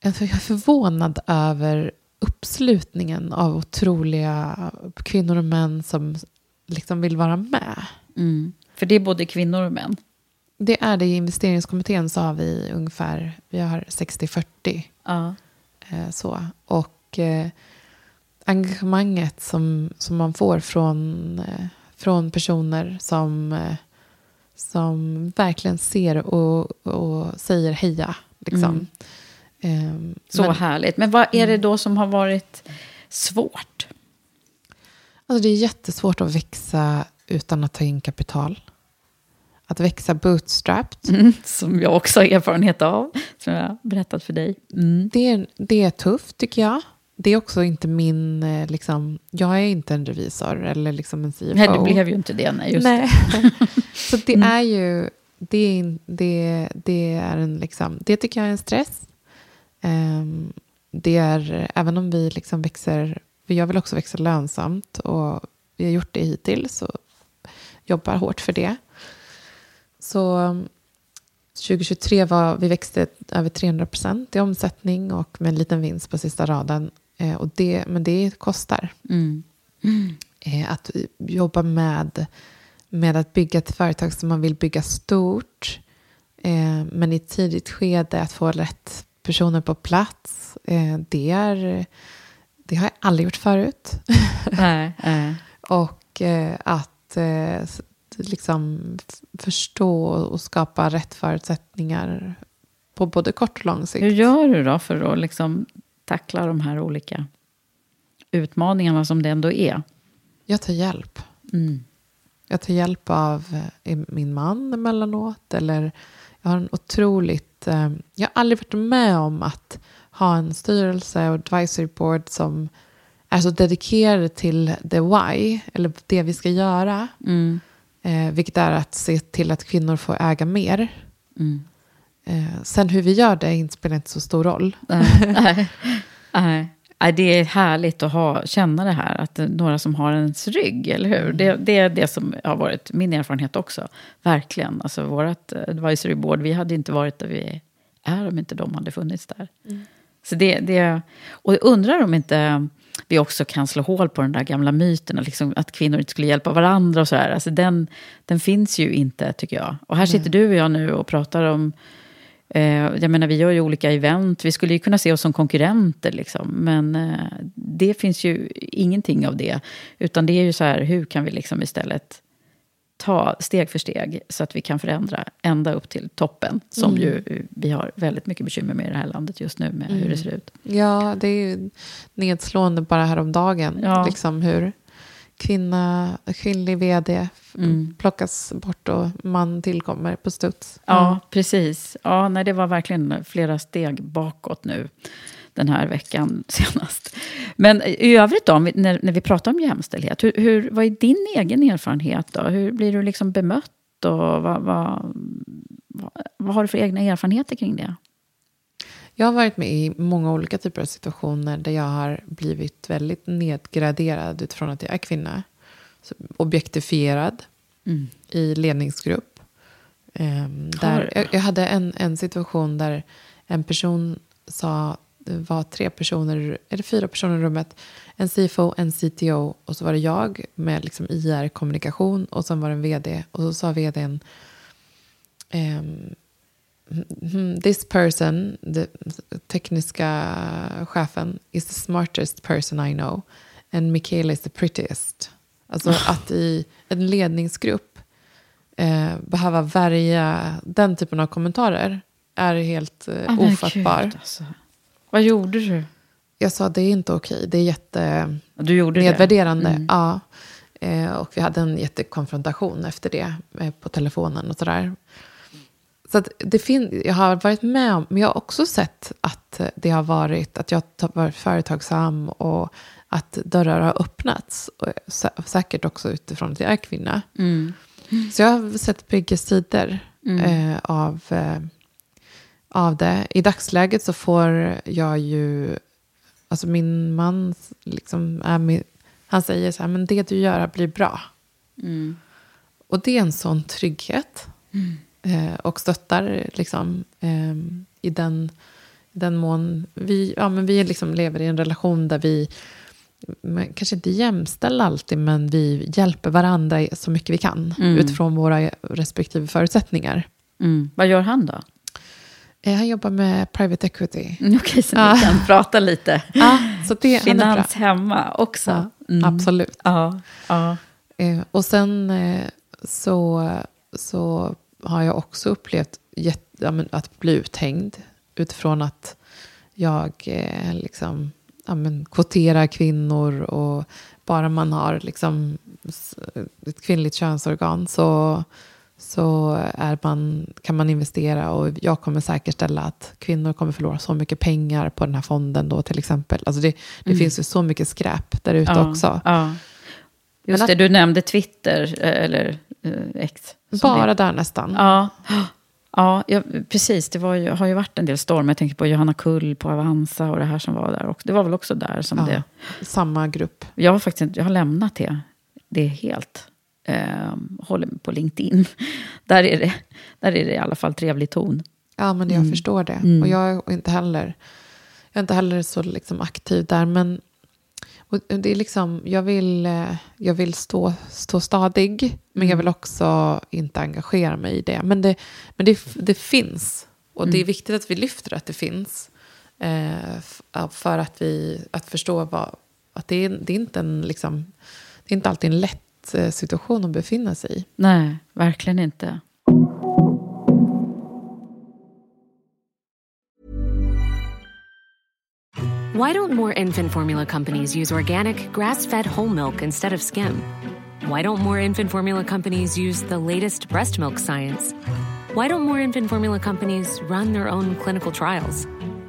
Jag är förvånad över uppslutningen av otroliga kvinnor och män som liksom vill vara med. Mm. För det är både kvinnor och män. Det är det i investeringskommittén har vi ungefär, vi har 60-40 Ja. eh, så. Och eh, engagemanget som, som man får från, eh, från personer som, eh, som verkligen ser och, och säger heja. Liksom. Ehm, Så men- härligt. Men vad är det då som har varit svårt? Alltså det är jättesvårt att växa utan att ta in kapital. Att växa bootstrapped, Mm, som jag också har erfarenhet av, som jag har berättat för dig. Mm. det, är, det är tufft tycker jag. Det är också inte min, eh, liksom, jag är inte en revisor eller liksom en CFO. Nej, det blev ju inte det. Nej, just Nej. det. Så det är ju, det, det, det är en liksom, det tycker jag är en stress. Ehm, det är, även om vi liksom växer, för jag vill också växa lönsamt och vi har gjort det hittills och jobbar hårt för det. Så, 2023 var vi växte över 300 procent i omsättning och med en liten vinst på sista raden. Eh, och det, men det kostar. Mm. Eh, att jobba med, med att bygga ett företag som man vill bygga stort. Eh, men i ett tidigt skede att få rätt personer på plats. Det, är, det har jag aldrig gjort förut. Nej, nej. och eh, att eh, liksom förstå och skapa rätt förutsättningar på både kort och lång sikt. Hur gör du då för att liksom tackla de här olika utmaningarna som det ändå är? Jag tar hjälp. Mm. Jag tar hjälp av eh, min man emellanåt. Eller jag har en otroligt... Eh, jag har aldrig varit med om att ha en styrelse och advisory board som är så dedikerade till the why, eller det vi ska göra. Mm. Eh, vilket är att se till att kvinnor får äga mer. Mm. Eh, sen hur vi gör det inte spelar inte så stor roll. Nej, nej, Det är härligt att ha, känna det här, att det är några som har ens rygg, eller hur? Det, det är det som har varit min erfarenhet också. Verkligen. Alltså vårt advisory board, vi hade inte varit där vi är om inte de hade funnits där. Så det, det, och jag undrar om inte vi också kan slå hål på den där gamla myten, liksom, att kvinnor inte skulle hjälpa varandra och sådär. Alltså den, den finns ju inte, tycker jag. Och här sitter du och jag nu och pratar om Eh, jag menar, vi gör ju olika event. Vi skulle ju kunna se oss som konkurrenter. Liksom. Men eh, det finns ju ingenting av det. Utan det är ju så här, hur kan vi liksom istället ta steg för steg så att vi kan förändra ända upp till toppen. Som Mm. ju vi har väldigt mycket bekymmer med i det här landet just nu med hur det ser ut. Ja, det är ju nedslående bara häromdagen. Ja. Liksom hur kvinna, kvinnlig vd Mm. plockas bort och man tillkommer på studs. Ja, precis. Ja, nej, det var verkligen flera steg bakåt nu den här veckan senast. Men i övrigt då, när, när vi pratar om jämställdhet, hur, hur, vad är din egen erfarenhet då? Hur blir du liksom bemött och vad, vad, vad, vad har du för egna erfarenheter kring det? Jag har varit med i många olika typer av situationer där jag har blivit väldigt nedgraderad utifrån att jag är kvinna. Objektifierad Mm. i ledningsgrupp. Ehm, där, jag, jag hade en, en situation där en person sa, var tre personer, eller fyra personer i rummet, en CFO, en CTO och så var det jag med liksom IR-kommunikation och sen var det en vd och så sa vdn ehm, hmm, This person, the tekniska chefen, is the smartest person I know. And Michaela is the prettiest. Alltså att i en ledningsgrupp eh, behöva värja den typen av kommentarer är helt eh, Ah, ofattbar. gud, alltså. Vad gjorde du? Jag sa det är inte okej, det är jätte Du gjorde nedvärderande. det? Mm. Ja. Eh, och vi hade en jättekonfrontation efter det eh, på telefonen och sådär. Så att det fin- jag har varit med om, men jag har också sett att eh, det har varit att jag har varit företagsam och att dörrar har öppnats. Och sä- säkert också utifrån att jag är kvinna. Mm. Så jag har sett bägge sidor Mm. eh, av, eh, av det. I dagsläget så får jag ju, alltså min man liksom är med, han säger så här, men det du gör blir bra. Mm. Och det är en sån trygghet. Eh, och stöttar liksom eh, i den, den mån vi, ja, men vi liksom lever i en relation där vi kanske inte jämställer alltid, men vi hjälper varandra så mycket vi kan Mm. utifrån våra respektive förutsättningar. Mm. Vad gör han då? Eh, han jobbar med private equity. Mm, Okej, så Ja. ni kan prata lite Ja, så det, finans hemma också. Ja, Mm. Absolut. Ja, ja. Eh, och sen eh, så, så har jag också upplevt att bli uthängd utifrån att jag liksom, ja, men, kvoterar kvinnor och bara man har liksom, ett kvinnligt könsorgan så, så är man, kan man investera och jag kommer säkerställa att kvinnor kommer förlora så mycket pengar på den här fonden då till exempel. Alltså det, det Mm. finns ju så mycket skräp där ute ja, också. Ja. Just Men det, att- du nämnde Twitter, eh, eller eh, X. Bara det- där nästan. Ja, ja, ja precis. Det var ju, har ju varit en del stormar. Jag tänker på Johanna Kull på Avanza och det här som var där. Och det var väl också där som Ja, det... Samma grupp. Jag har faktiskt jag har lämnat det. Det är helt. Eh, håller på LinkedIn. Där är, det, där är det i alla fall trevlig ton. Ja, men jag Mm. förstår det. Mm. Och jag är inte heller, jag är inte heller så liksom aktiv där. Men det är liksom, jag vill, eh, jag vill stå, stå stadig, men jag Mm. vill också inte engagera mig i det. Men det, men det, det finns. Och det är Mm. viktigt att vi lyfter att det finns. Eh, för att, vi, att förstå vad, att det är, det är inte en, liksom, det är inte alltid en lätt situation att befinna sig i. Nej, verkligen inte. Why don't more infant formula companies use organic, grass fed whole milk instead of skim? Why don't more infant formula companies use the latest breast milk science? Why don't more infant formula companies run their own clinical trials?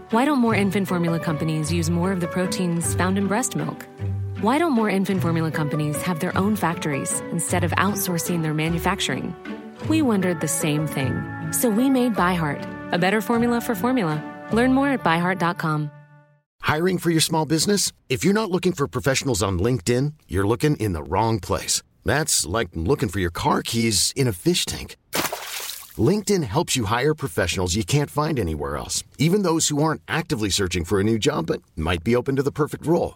Why don't more infant formula companies use more of the proteins found in breast milk? Why don't more infant formula companies have their own factories instead of outsourcing their manufacturing? We wondered the same thing. So we made ByHeart, a better formula for formula. Learn more at byheart.com. Hiring for your small business? If you're not looking for professionals on LinkedIn, you're looking in the wrong place. That's like looking for your car keys in a fish tank. LinkedIn helps you hire professionals you can't find anywhere else, even those who aren't actively searching for a new job but might be open to the perfect role.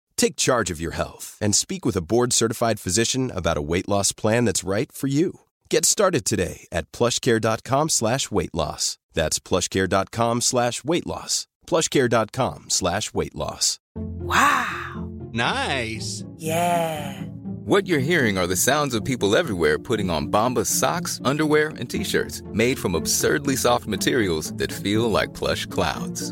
Take charge of your health and speak with a board-certified physician about a weight loss plan that's right for you. Get started today at plushcare.com slash weight loss. That's plushcare.com slash weight loss. plushcare.com slash weight loss. Wow. Nice. Yeah. What you're hearing are the sounds of people everywhere putting on Bombas socks, underwear, and t-shirts made from absurdly soft materials that feel like plush clouds.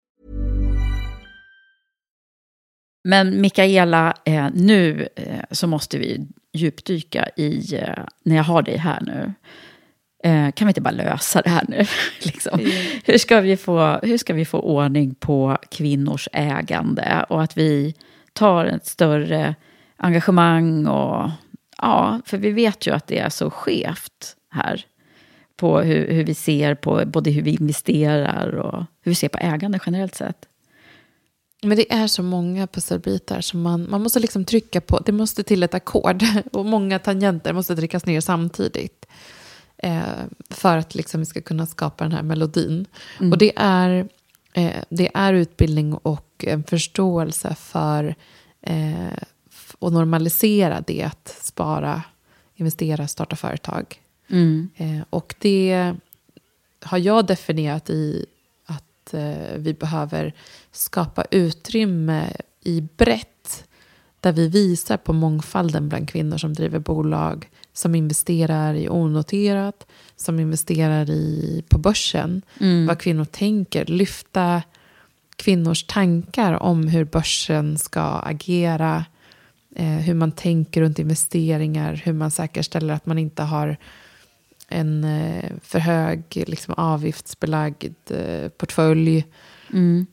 Men Mikaela, eh, nu eh, så måste vi djupdyka i, eh, när jag har dig här nu. Kan vi inte bara lösa det här nu? liksom? hur, ska vi få, hur ska vi få ordning på kvinnors ägande och att vi tar ett större engagemang och ja, för vi vet ju att det är så skevt här på hur, hur vi ser på både hur vi investerar och hur vi ser på ägande generellt sett. Men det är så många pusselbitar som man, man måste liksom trycka på. Det måste till ett ackord och många tangenter måste tryckas ner samtidigt. Eh, för att liksom vi ska kunna skapa den här melodin. Mm. Och det är, eh, det är utbildning och en förståelse för eh, normalisera det att spara, investera, starta företag. Mm. Eh, och det har jag definierat i att eh, vi behöver skapa utrymme i brett där vi visar på mångfalden bland kvinnor som driver bolag, som investerar i onoterat, som investerar i, på börsen. Mm. Vad kvinnor tänker, lyfta kvinnors tankar om hur börsen ska agera, eh, hur man tänker runt investeringar, hur man säkerställer att man inte har en eh, för hög liksom, avgiftsbelagd eh, portfölj. Mm.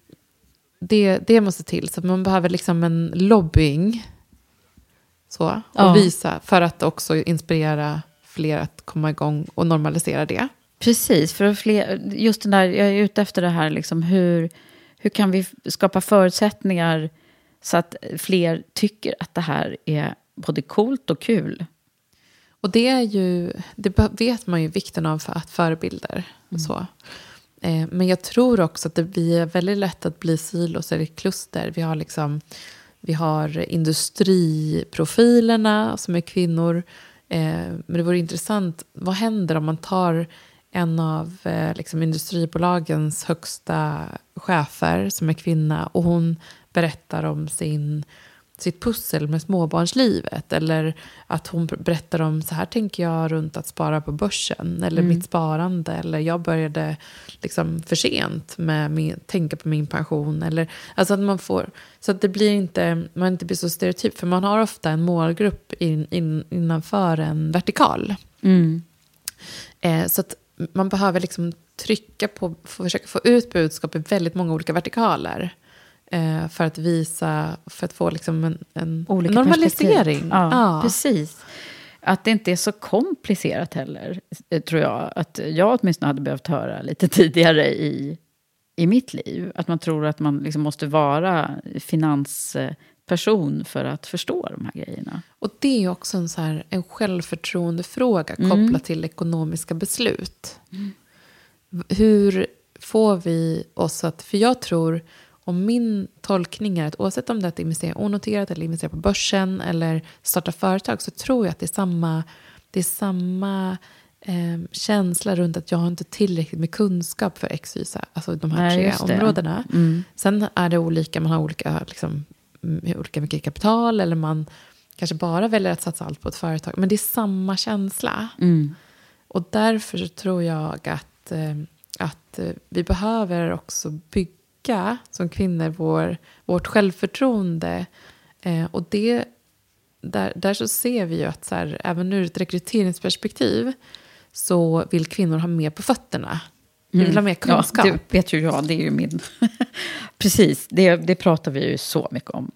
Det, det måste till. Så man behöver liksom en lobbying. Så, och Ja. visa för att också inspirera fler att komma igång och normalisera det. Precis, för fler, just den där, jag är ute efter det här, liksom, hur, hur kan vi skapa förutsättningar så att fler tycker att det här är både coolt och kul. Och det är ju, det vet man ju vikten av för att förebilder. Och så. Eh, men jag tror också att det blir väldigt lätt att bli silos eller kluster. Vi har liksom, vi har industriprofilerna som är kvinnor. Eh, men det vore intressant, vad händer om man tar en av eh, liksom industribolagens högsta chefer som är kvinna och hon berättar om sin, sitt pussel med småbarnslivet. Eller att hon berättar om så här tänker jag runt att spara på börsen. Eller Mm. mitt sparande. Eller jag började liksom för sent med min, tänka på min pension. Eller, alltså att man får, så att det blir inte, man inte blir så stereotyp. För man har ofta en målgrupp in, in, innanför en vertikal. Mm. Eh, så att man behöver liksom trycka på, försöka få ut budskap i väldigt många olika vertikaler. Eh, för att visa, för att få liksom en, en Olika normalisering. Ja, Ja. precis. Att det inte är så komplicerat heller, eh, tror jag. Att jag åtminstone hade behövt höra lite tidigare i, i mitt liv. Att man tror att man liksom måste vara finansperson för att förstå de här grejerna. Och det är också en, så här, en självförtroendefråga Mm. kopplat till ekonomiska beslut. Hur får vi oss att... För jag tror, om min tolkning är att oavsett om det är att investera onoterat eller investera på börsen eller starta företag så tror jag att det är samma, det är samma eh, känsla runt att jag har inte tillräckligt med kunskap för X, Y, alltså de här Nej, tre områdena. Mm. Sen är det olika, man har olika, liksom, mm, olika mycket kapital eller man kanske bara väljer att satsa allt på ett företag. Men det är samma känsla. Mm. Och därför så tror jag att, eh, att eh, vi behöver också bygga som kvinnor vår, vårt självförtroende. Eh, och det, där, där så ser vi ju att så här, även ur ett rekryteringsperspektiv så vill kvinnor ha mer på fötterna. Vi vill ha mer kunskap. Mm. Ja, det vet ju jag, det är ju min... Precis, det, det pratar vi ju så mycket om.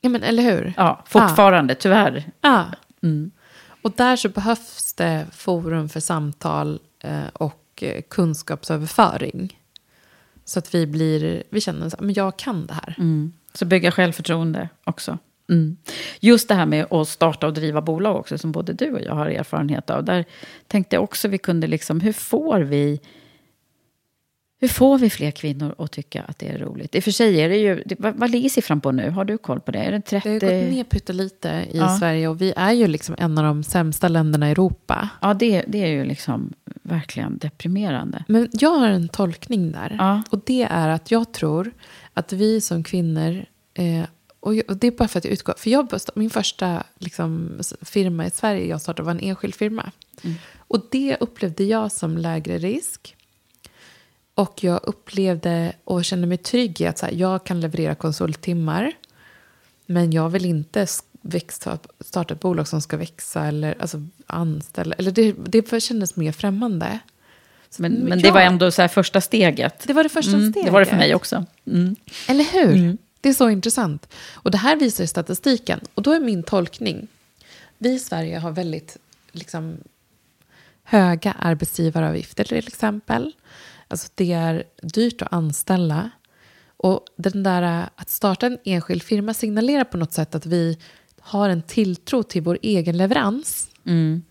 Ja, men eller hur? Ja, fortfarande, tyvärr. Ja. Mm. Och där så behövs det forum för samtal eh, och eh, kunskapsöverföring. Så att vi blir, vi känner att jag kan det här. Mm. Så bygga självförtroende också. Mm. Just det här med att starta och driva bolag också, som både du och jag har erfarenhet av. Där tänkte jag också vi kunde liksom, hur får vi hur får vi fler kvinnor att tycka att det är roligt? I och för sig är det ju, det, vad, vad ligger siffran på nu? Har du koll på det? Är det 30? Det har gått ner pyttelite i Ja. Sverige och vi är ju liksom en av de sämsta länderna i Europa. Ja, det, det är ju liksom verkligen deprimerande. Men jag har en tolkning där. Ja. Och det är att jag tror att vi som kvinnor, eh, och, det är bara för att jag utgår, för jag, min första liksom, firma i Sverige jag startade var en enskild firma. Och det upplevde jag som lägre risk. Och jag upplevde och kände mig trygg i att så här, jag kan leverera konsulttimmar. Men jag vill inte växa, starta ett bolag som ska växa eller alltså, anställa. Eller det, det kändes mer främmande. Så Men, men det var ändå så första steget. Det var det första Mm, steget. Det var det för mig också. Mm. Eller hur? Det är så intressant. Och det här visar statistiken. Och då är min tolkning. Vi i Sverige har väldigt liksom, höga arbetsgivaravgifter till exempel. Alltså det är dyrt att anställa. Och den där äh, att starta en enskild firma signalerar på något sätt att vi har en tilltro till vår egen leverans. Mm.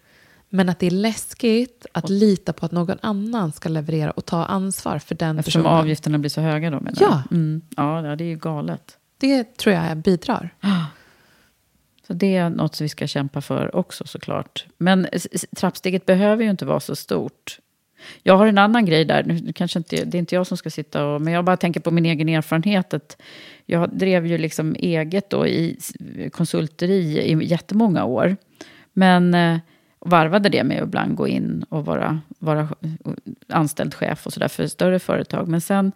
Men att det är läskigt att lita på att någon annan ska leverera och ta ansvar för den Eftersom personen. avgifterna blir så höga då menar Ja. Mm. Ja, det är ju galet. Det tror jag bidrar. Så det är något som vi ska kämpa för också såklart. Men trappsteget behöver ju inte vara så stort. Jag har en annan grej där, nu kanske inte, det är inte jag som ska sitta och, men jag bara tänker på min egen erfarenhet. Att jag drev ju liksom eget då i konsulteri i jättemånga år. Men eh, varvade det med att ibland gå in och vara, vara anställd chef och sådär för större företag. Men sen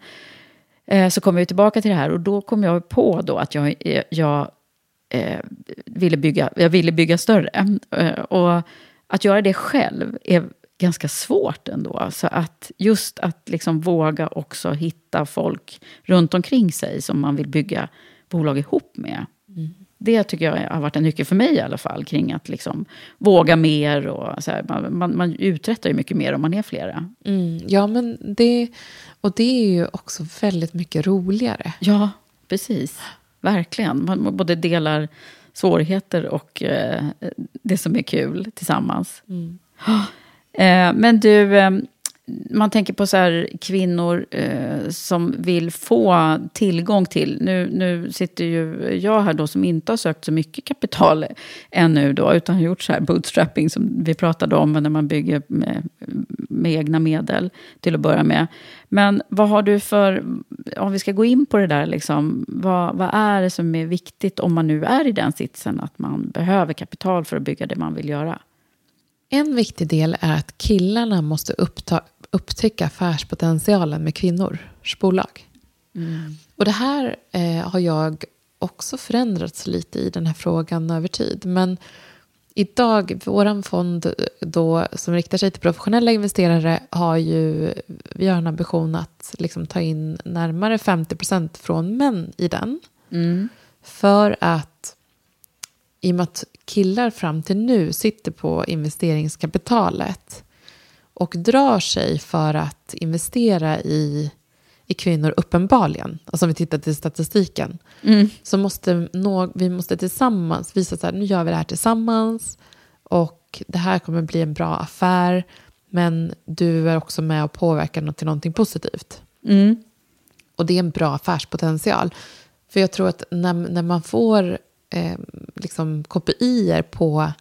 eh, så kom vi tillbaka till det här och då kom jag på då att jag, eh, jag eh, ville, bygga, jag ville bygga större. Eh, och att göra det själv är ganska svårt ändå. Så att just att liksom våga också hitta folk runt omkring sig som man vill bygga bolag ihop med. Det tycker jag har varit en nyckel för mig i alla fall, kring att liksom våga mer. Och så här, man, man, man uträttar ju mycket mer om man är flera. Mm, ja, men det, och det är ju också väldigt mycket roligare. Ja, precis. Verkligen. Man både delar svårigheter och eh, det som är kul tillsammans. Mm. Eh, men du, eh, man tänker på så här, kvinnor eh, som vill få tillgång till... Nu, nu sitter ju jag här då som inte har sökt så mycket kapital ännu då, utan har gjort så här bootstrapping som vi pratade om när man bygger med, med egna medel till att börja med. Men vad har du för, om vi ska gå in på det där, liksom, vad, vad är det som är viktigt om man nu är i den sitsen att man behöver kapital för att bygga det man vill göra? En viktig del är att killarna måste uppta, upptäcka affärspotentialen med kvinnors bolag. Mm. Och det här eh, har jag också förändrats lite i den här frågan över tid. Men idag, vår fond då, som riktar sig till professionella investerare har ju, vi har en ambition att liksom ta in närmare 50% från män i den. Mm. För att i och med att killar fram till nu sitter på investeringskapitalet och drar sig för att investera i, i kvinnor uppenbarligen, alltså om vi tittar till statistiken, Mm. så måste nå, vi måste tillsammans visa att nu gör vi det här tillsammans och det här kommer bli en bra affär, men du är också med och påverkar något till någonting positivt. Mm. Och det är en bra affärspotential. För jag tror att när, när man får eh, liksom KPIer på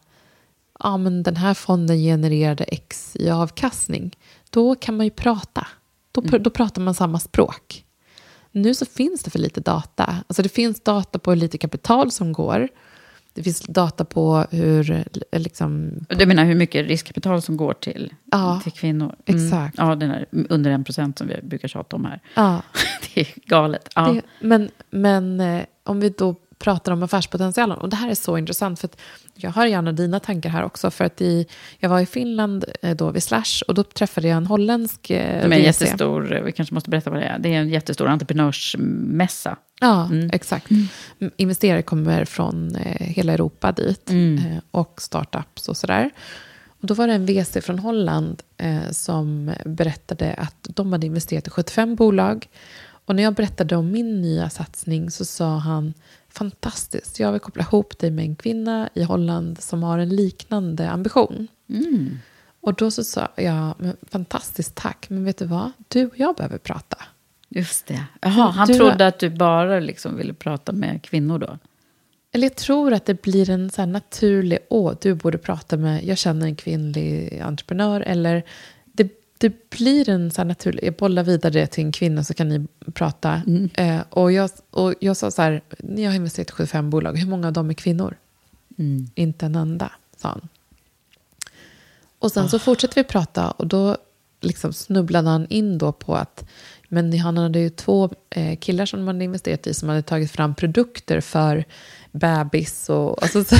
ja, men den här fonden genererade X i avkastning, då kan man ju prata. Då, pr- då pratar man samma språk. Nu så finns det för lite data. Alltså det finns data på hur lite kapital som går. Det finns data på hur... Liksom, Du menar hur mycket riskkapital som går till, Ja, till kvinnor? exakt. Ja, den är under en procent som vi brukar tjata om här. ja, Det är galet. Ja. Det, men men eh, om vi då pratar om affärspotentialen, och det här är så intressant, för att jag har gärna dina tankar här också, för att i, jag var i Finland eh, då vid Slash, och då träffade jag en holländsk eh, De är en VC. jättestor, vi kanske måste berätta vad det är. Det är en jättestor entreprenörsmässa. Ja, Mm. exakt. M- Investerare kommer från eh, hela Europa dit, Mm. och startups och sådär. Och då var det en VC från Holland som berättade att de hade investerat i 75 bolag. Och när jag berättade om min nya satsning så sa han fantastiskt, jag vill koppla ihop dig med en kvinna i Holland som har en liknande ambition. Mm. Och då så sa jag, men fantastiskt tack, men vet du vad? Du och jag behöver prata. Just det. Jaha, han Du- trodde att du bara liksom ville prata med kvinnor då? Eller jag tror att det blir en så naturlig, åh, du borde prata med, jag känner en kvinnlig entreprenör. Eller det, blir en så naturlig, jag bollar vidare det till en kvinna så kan ni prata. Eh, och, jag, och jag sa så här, ni har investerat i 75 bolag, hur många av dem är kvinnor? Mm. Inte en enda, sa han. Och sen så fortsätter vi prata och då liksom snubblade han in då på att men han hade ju två eh, killar som de hade investerat i som hade tagit fram produkter för bebis och alltså, så,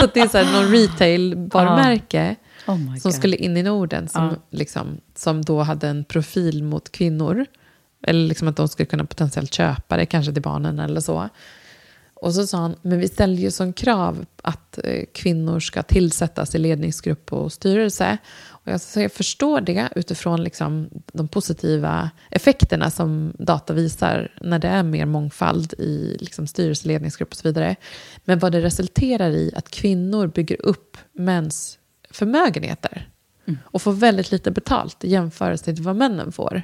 så det är så här någon retail-varumärke Oh som skulle in i Norden som, Ja. liksom, som då hade en profil mot kvinnor. Eller liksom att de skulle kunna potentiellt köpa det, kanske till barnen eller så. Och så sa han, men vi ställer ju som krav att eh, kvinnor ska tillsättas i ledningsgrupp och styrelse. Och jag, så jag förstår det utifrån liksom de positiva effekterna som data visar när det är mer mångfald i liksom styrelse, ledningsgrupp och så vidare. Men vad det resulterar i att kvinnor bygger upp mäns förmögenheter och får väldigt lite betalt i jämförelse till vad männen får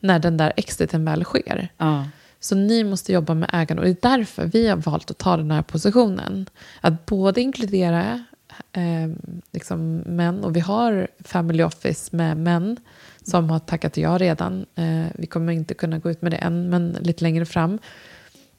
när den där exiten väl sker. Ja. Så ni måste jobba med ägande och det är därför vi har valt att ta den här positionen. Att både inkludera eh, liksom män, och vi har family office med män som har tackat ja redan. Eh, vi kommer inte kunna gå ut med det än, men lite längre fram.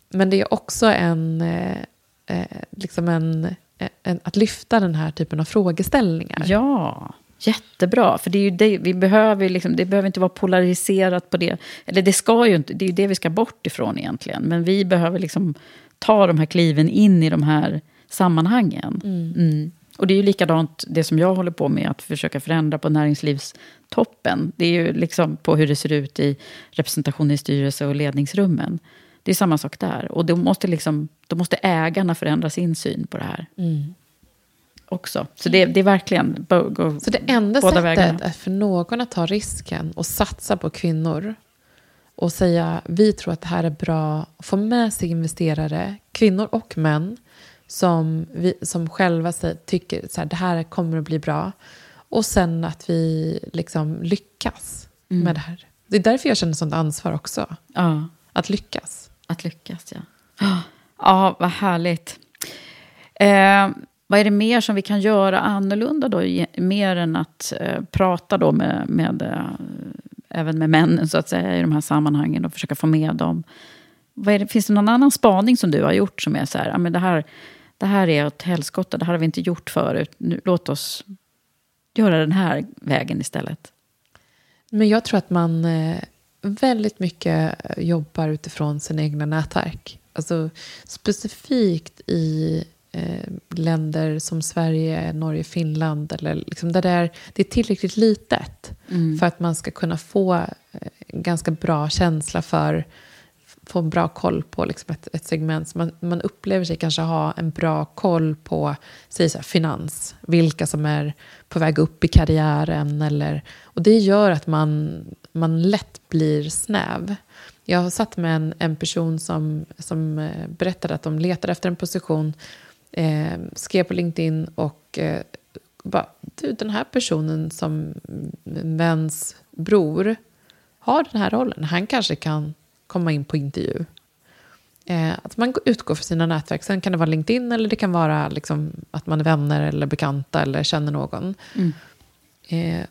Men det är också en, eh, eh, liksom en, en, att lyfta den här typen av frågeställningar. Ja, jättebra. För det är ju det, vi behöver liksom, det behöver inte vara polariserat på det. Eller det ska ju inte, det är ju det vi ska bort ifrån egentligen. Men vi behöver liksom ta de här kliven in i de här sammanhangen. Mm. Och det är ju likadant det som jag håller på med, att försöka förändra på näringslivstoppen. Det är ju liksom på hur det ser ut i representation i styrelse och ledningsrummen. Det är samma sak där. Och då måste, liksom, då måste ägarna förändra sin syn på det här Mm. också. Så det, det är verkligen... Gå Så det enda sättet vägarna. är för någon att ta risken och satsa på kvinnor och säga vi tror att det här är bra, få med sig investerare, kvinnor och män, som, vi, som själva tycker så här, det här kommer att bli bra. Och sen att vi liksom lyckas Mm. med det här. Det är därför jag känner sånt ansvar också. Ja. Att lyckas. Att lyckas, ja. Ja, vad härligt. Eh, vad är det mer som vi kan göra annorlunda då? Mer än att eh, prata då med, med eh, även med männen så att säga i de här sammanhangen och försöka få med dem. Vad är det, finns det någon annan spaning som du har gjort som är så här, ja, men det här, det här är ett helskotta, det här har vi inte gjort förut. Nu, låt oss göra den här vägen istället. Men jag tror att man eh, väldigt mycket jobbar utifrån sina egna nätverk. Alltså specifikt i eh, länder som Sverige, Norge, Finland. Eller liksom där det, är, det är tillräckligt litet Mm. för att man ska kunna få eh, ganska bra känsla för få bra koll på liksom ett, ett segment. Så man, man upplever sig kanske ha en bra koll på säg så här, finans. Vilka som är på väg upp i karriären. Eller, och det gör att man, man lätt blir snäv. Jag har satt med en, en person som, som eh, berättade att de letar efter en position. Eh, skrev på LinkedIn och eh, bara, du den här personen som mm, väns bror har den här rollen. Han kanske kan komma in på intervju. Eh, att man utgår från sina nätverk. Sen kan det vara LinkedIn eller det kan vara liksom att man är vänner eller bekanta eller känner någon. Mm. Eh,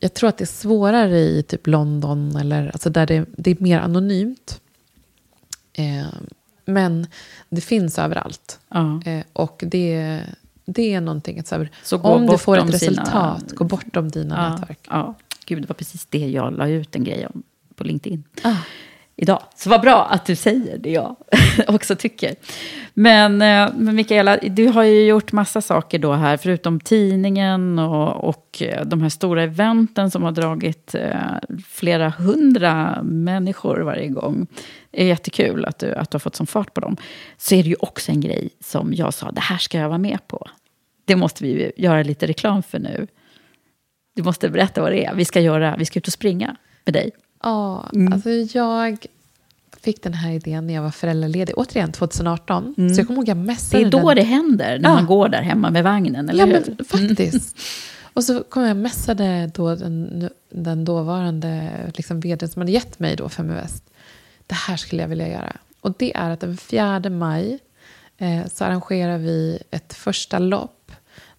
jag tror att det är svårare i typ London eller alltså där det, det är mer anonymt. Eh, men det finns överallt. Ja. Eh, och det, det är någonting att så här, Så om du får ett sina- resultat, gå bortom dina Ja, nätverk. ja. Gud, det var precis det jag la ut en grej om på LinkedIn. Ah. Idag. Så vad bra att du säger det jag också tycker. Men, eh, men Mikaela, du har ju gjort massa saker då här, förutom tidningen och, och eh, de här stora eventen som har dragit eh, flera hundra människor varje gång. Det är jättekul att du, att du har fått sån fart på dem. Så är det ju också en grej som jag sa, det här ska jag vara med på. Det måste vi ju göra lite reklam för nu. Du måste berätta vad det är. Vi ska, göra, vi ska ut och springa med dig. Ja, Mm. alltså jag fick den här idén när jag var föräldraledig. Återigen 2018. Mm. Så jag kommer ihåg jag Det messade är då den. det händer, när Ja. man går där hemma med vagnen, eller Ja, hur? men faktiskt. Och så kom jag och messade då den, den dåvarande liksom vd som hade gett mig då Feminvest. Det här skulle jag vilja göra. Och det är att den 4 maj eh, så arrangerar vi ett första lopp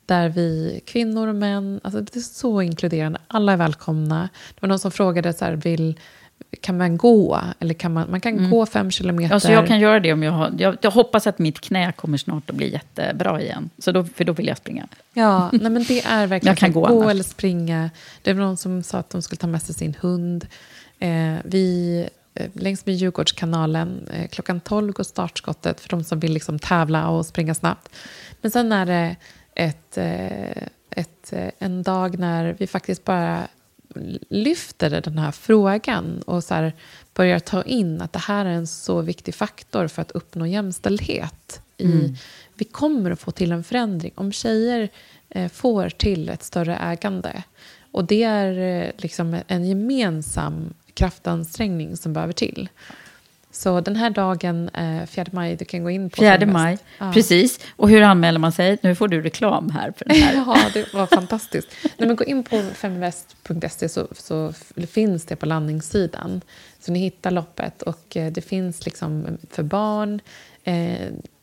där vi, kvinnor och män, alltså det är så inkluderande, alla är välkomna. Det var någon som frågade så här, vill, kan man gå? Eller kan man, man kan Mm. gå fem kilometer. Alltså jag kan göra det om jag har... Jag, jag hoppas att mitt knä kommer snart att bli jättebra igen. Så då, för då vill jag springa. Ja, nej men det är verkligen Jag kan gå gå eller springa. Det var någon som sa att de skulle ta med sig sin hund. Eh, vi, eh, längs med Djurgårdskanalen, eh, klockan 12 går startskottet för de som vill liksom tävla och springa snabbt. Men sen är det ett, eh, ett, eh, en dag när vi faktiskt bara lyfter den här frågan och så här börjar ta in att det här är en så viktig faktor för att uppnå jämställdhet. I, Mm. Vi kommer att få till en förändring. Om tjejer eh, får till ett större ägande och det är liksom en gemensam kraftansträngning som behöver till. Så den här dagen, eh, 4 maj, du kan gå in på 4 Feminvest. maj, Ja. precis. Och hur anmäler man sig? Nu får du reklam här för den här. Ja, det var fantastiskt. Nej, men gå in på feminvest.se så, så finns det på landningssidan. Så ni hittar loppet och eh, det finns liksom för barn. Eh,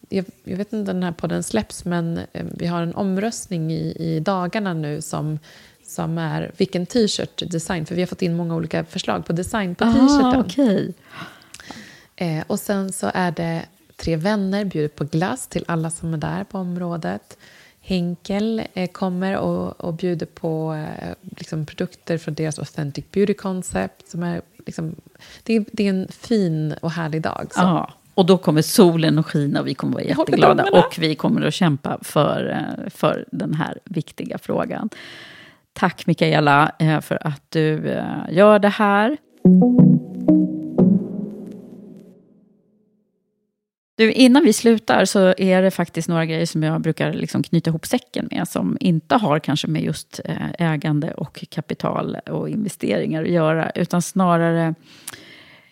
jag, jag vet inte när den här podden släpps men eh, vi har en omröstning i, i dagarna nu som, som är vilken t-shirt design. För vi har fått in många olika förslag på design på t-shirten. Ah, okej. Eh, och sen så är det tre vänner bjuder på glass till alla som är där på området. Henkel eh, kommer och, och bjuder på eh, liksom produkter från deras Authentic Beauty Concept. Som är, liksom, det, är, det är en fin och härlig dag. Så. Ja, och då kommer solen att skina och vi kommer vara Jag håller jätteglada. Och vi kommer att kämpa för, eh, för den här viktiga frågan. Tack Mikaela eh, för att du eh, gör det här. Du, innan vi slutar så är det faktiskt några grejer som jag brukar liksom knyta ihop säcken med, som inte har kanske med just eh, ägande och kapital och investeringar att göra, utan snarare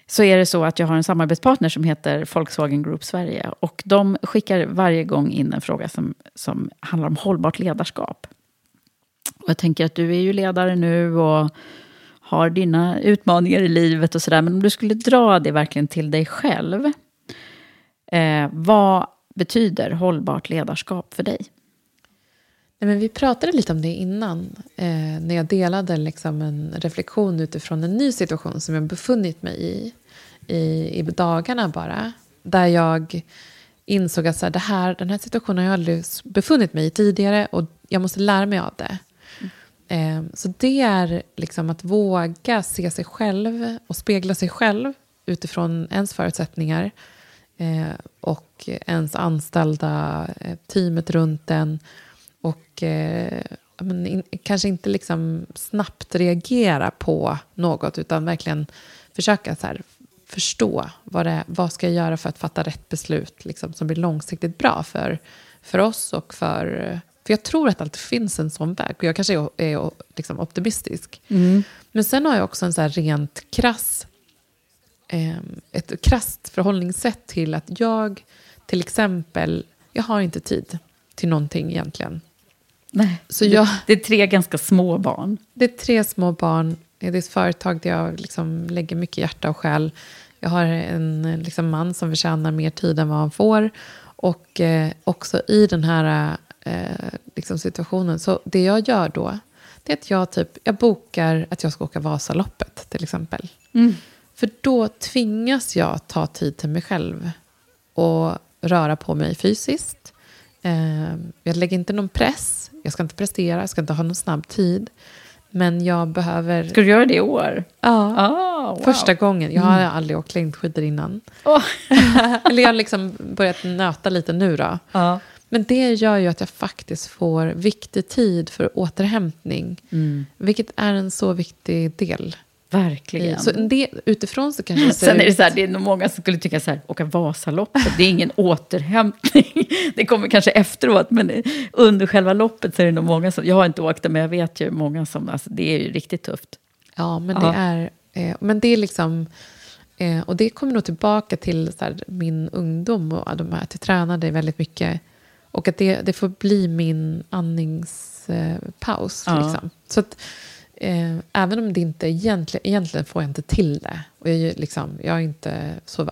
så är det så att jag har en samarbetspartner som heter Volkswagen Group Sverige. Och de skickar varje gång in en fråga som, som handlar om hållbart ledarskap. Och jag tänker att du är ju ledare nu och har dina utmaningar i livet och sådär. Men om du skulle dra det verkligen till dig själv. Eh, vad betyder hållbart ledarskap för dig? Nej, men vi pratade lite om det innan, eh, när jag delade liksom en reflektion utifrån en ny situation som jag befunnit mig i, i, i dagarna bara. Där jag insåg att så här, det här, den här situationen har jag aldrig befunnit mig i tidigare och jag måste lära mig av det. Eh, så det är liksom att våga se sig själv och spegla sig själv utifrån ens förutsättningar eh, och ens anställda, eh, teamet runt en och eh, men, in, kanske inte liksom snabbt reagera på något utan verkligen försöka så här, förstå vad, det, vad ska jag göra för att fatta rätt beslut liksom, som blir långsiktigt bra för, för oss och för... För jag tror att det alltid finns en sån väg och jag kanske är, är liksom optimistisk. Mm. Men sen har jag också en så här rent krass, eh, ett krasst förhållningssätt till att jag till exempel, jag har inte tid till någonting egentligen. Nej, så jag, det är tre ganska små barn. Det är tre små barn. Det är ett företag där jag liksom lägger mycket hjärta och själ. Jag har en liksom, man som förtjänar mer tid än vad han får. Och eh, också i den här eh, liksom situationen, så det jag gör då, det är att jag, typ, jag bokar att jag ska åka Vasaloppet till exempel. Mm. För då tvingas jag ta tid till mig själv och röra på mig fysiskt. Eh, jag lägger inte någon press. Jag ska inte prestera, jag ska inte ha någon snabb tid. Men jag behöver... Ska du göra det i år? Ja, ah, wow. första gången. Jag har Mm. aldrig åkt längdskidor innan. Oh. Eller jag har liksom börjat nöta lite nu då. Ja. Men det gör ju att jag faktiskt får viktig tid för återhämtning. Mm. Vilket är en så viktig del. Verkligen. Så det, utifrån så kanske det ser Sen är det så här, det är nog många som skulle tycka så här, åka Vasaloppet, det är ingen återhämtning. Det kommer kanske efteråt, men under själva loppet så är det nog många som, jag har inte åkt det, men jag vet ju många som, alltså det är ju riktigt tufft. Ja, men Ja. det är... Eh, men det är liksom... Eh, och det kommer nog tillbaka till så här, min ungdom och de här, att jag tränade väldigt mycket. Och att det, det får bli min andningspaus. Eh, Ja. liksom. Så att, eh, även om det inte egentligen, egentligen får jag inte till det. Och jag, liksom, jag är inte så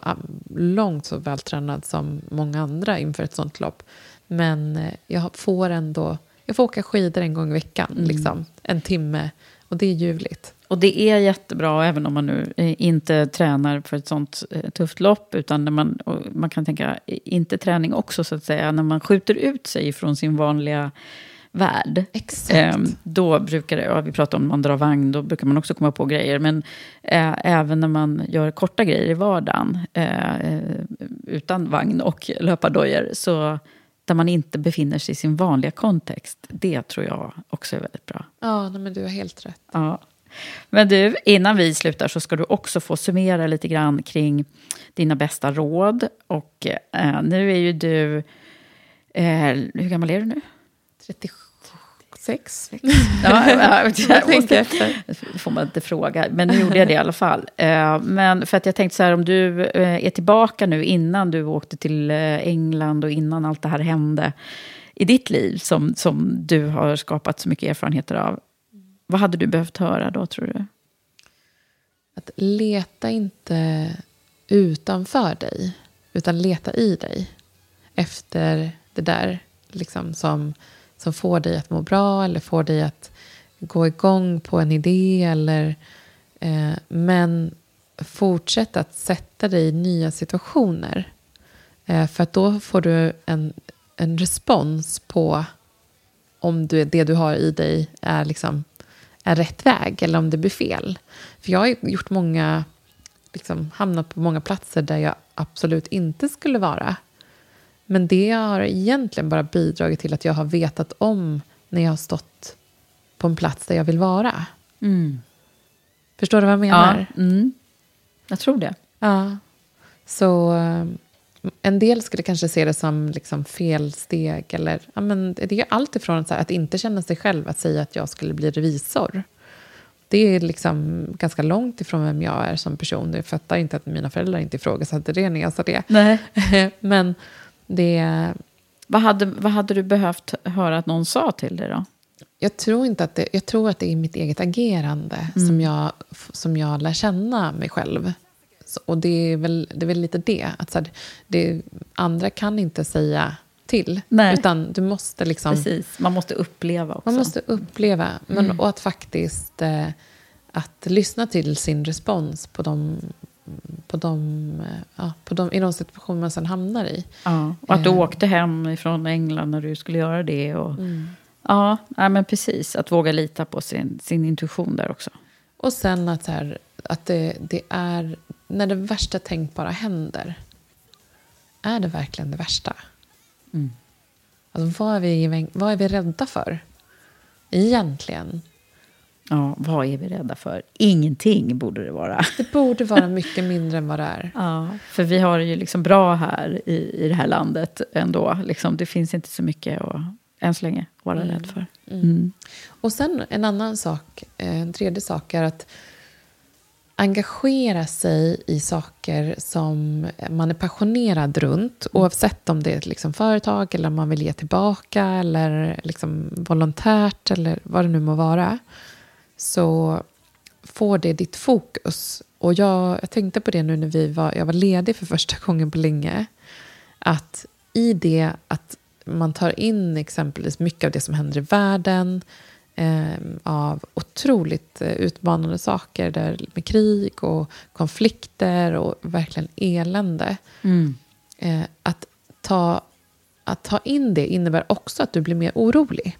långt så vältränad som många andra inför ett sånt lopp. Men eh, jag får ändå... Jag får åka skidor en gång i veckan, Mm. liksom, en timme. Och det är ljuvligt. Och det är jättebra, även om man nu eh, inte tränar för ett sånt tufft lopp, utan när man, man kan tänka, inte träning också så att säga, när man skjuter ut sig från sin vanliga värld. Exakt. Eh, då brukar det, ja, vi pratar om man drar vagn, då brukar man också komma på grejer. Men eh, även när man gör korta grejer i vardagen, eh, utan vagn och löpardojor, så där man inte befinner sig i sin vanliga kontext, det tror jag också är väldigt bra. Ja, men du har helt rätt. Ja. Men du, innan vi slutar så ska du också få summera lite grann kring dina bästa råd. Och eh, nu är ju du... Eh, hur gammal är du nu? 36. Ja, ja, jag. Det får man inte fråga, men nu gjorde jag det i alla fall. Eh, men för att jag tänkte så här, om du eh, är tillbaka nu innan du åkte till eh, England och innan allt det här hände i ditt liv som, som du har skapat så mycket erfarenheter av. Vad hade du behövt höra då, tror du? Att leta inte utanför dig, utan leta i dig. Efter det där liksom som, som får dig att må bra eller får dig att gå igång på en idé. Eller, eh, men fortsätt att sätta dig i nya situationer. Eh, för att då får du en, en respons på om du, det du har i dig är, liksom, är rätt väg eller om det blir fel. För jag har gjort många, liksom, hamnat på många platser där jag absolut inte skulle vara. Men det har egentligen bara bidragit till att jag har vetat om när jag har stått på en plats där jag vill vara. Mm. Förstår du vad jag menar? Ja, mm. Jag tror det. Ja. Så eh, en del skulle kanske se det som liksom felsteg. Eller, ja, men det är allt ifrån att inte känna sig själv att säga att jag skulle bli revisor. det är liksom ganska långt ifrån vem jag är som person. Jag fattar inte att mina föräldrar inte ifrågasatte det när jag sa det. Nej. Men det... Vad hade, vad hade du behövt höra att någon sa till dig då? Jag tror, inte att det, jag tror att det är mitt eget agerande Mm. som, jag, som jag lär känna mig själv. Och det är, väl, det är väl lite det. Att så här, det andra kan inte säga till. Nej. Utan du måste liksom... Precis, man måste uppleva också. Man måste uppleva. Men, Mm. Och att faktiskt eh, att lyssna till sin respons på de, på de, eh, ja, på de, i de situationer man sen hamnar i. Ja, och att du Eh, åkte hem från England när du skulle göra det. Och, Mm. Ja, nej, men precis. Att våga lita på sin, sin intuition där också. Och sen att, här, att det, det är, när det värsta tänkbara händer, är det verkligen det värsta? Mm. Alltså, vad, är vi, vad är vi rädda för? Egentligen. Ja, vad är vi rädda för? Ingenting borde det vara. Det borde vara mycket mindre än vad det är. Ja, för vi har det ju liksom bra här i, i det här landet ändå. Liksom, det finns inte så mycket att än så länge vara Mm. rädd för. Mm. Mm. Och sen en annan sak, eh, en tredje sak är att engagera sig i saker som man är passionerad runt. Oavsett om det är ett liksom företag eller om man vill ge tillbaka eller liksom volontärt eller vad det nu må vara. Så får det ditt fokus. Och jag, jag tänkte på det nu när vi var, jag var ledig för första gången på länge. Att i det att man tar in exempelvis mycket av det som händer i världen eh, av otroligt eh, utmanande saker där, med krig och konflikter och verkligen elände. Mm. Eh, att, ta, att ta in det innebär också att du blir mer orolig.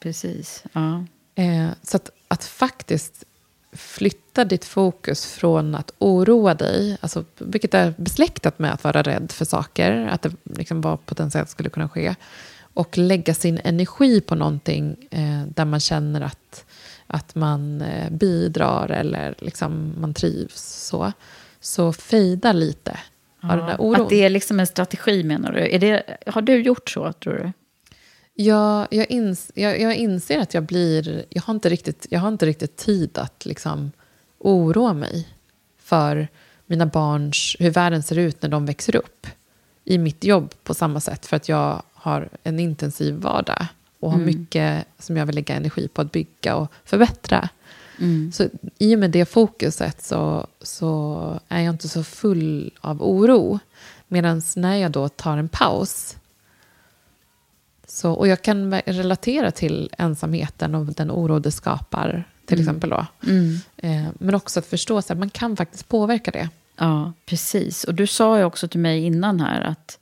Precis. Ja. Eh, så att, att faktiskt flytta ditt fokus från att oroa dig, alltså, vilket är besläktat med att vara rädd för saker, att det liksom vad potentiellt skulle kunna ske, och lägga sin energi på någonting eh, där man känner att, att man eh, bidrar eller liksom man trivs. Så, så fejda lite av den där oron. Att det är liksom en strategi menar du? Är det, har du gjort så tror du? Jag, jag, ins, jag, jag inser att jag blir... Jag har inte riktigt, jag har inte riktigt tid att liksom oroa mig för mina barns, hur världen ser ut när de växer upp i mitt jobb på samma sätt. För att jag har en intensiv vardag och har Mm. mycket som jag vill lägga energi på att bygga och förbättra. Mm. Så i och med det fokuset så, så är jag inte så full av oro. Medan när jag då tar en paus så, och jag kan relatera till ensamheten och den oro det skapar, till Mm. exempel. Då. Mm. Eh, men också att förstå att man kan faktiskt påverka det. Ja, precis. Och du sa ju också till mig innan här att,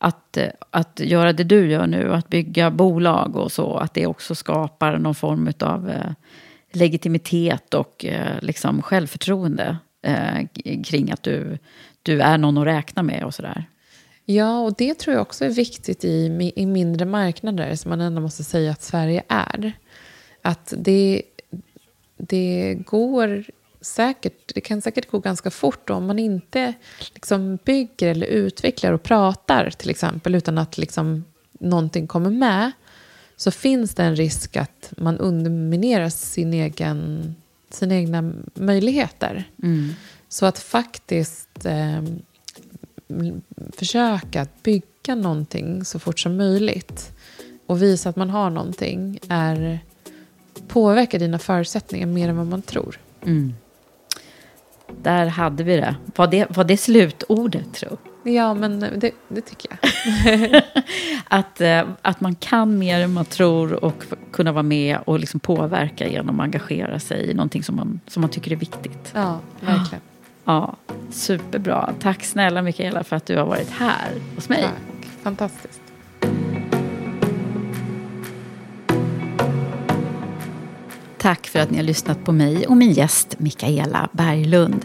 att, eh, att göra det du gör nu, att bygga bolag och så, att det också skapar någon form av eh, legitimitet och eh, liksom självförtroende eh, kring att du, du är någon att räkna med och sådär. Ja, och det tror jag också är viktigt i, i mindre marknader som man ändå måste säga att Sverige är. Att det, det går säkert, det kan säkert gå ganska fort om man inte liksom bygger eller utvecklar och pratar till exempel utan att liksom någonting kommer med så finns det en risk att man underminerar sin egen, sina egna möjligheter. Mm. Så att faktiskt eh, försöka att bygga någonting så fort som möjligt och visa att man har någonting är påverkar dina förutsättningar mer än vad man tror. Mm. Där hade vi det. Var det, var det slutordet, tro? Ja, men det, det tycker jag. att, eh, att man kan mer än man tror och kunna vara med och liksom påverka genom att engagera sig i någonting som man, som man tycker är viktigt. Ja, verkligen. Ja, superbra. Tack snälla Mikaela för att du har varit här hos mig. Tack. Fantastiskt. Tack för att ni har lyssnat på mig och min gäst Mikaela Berglund.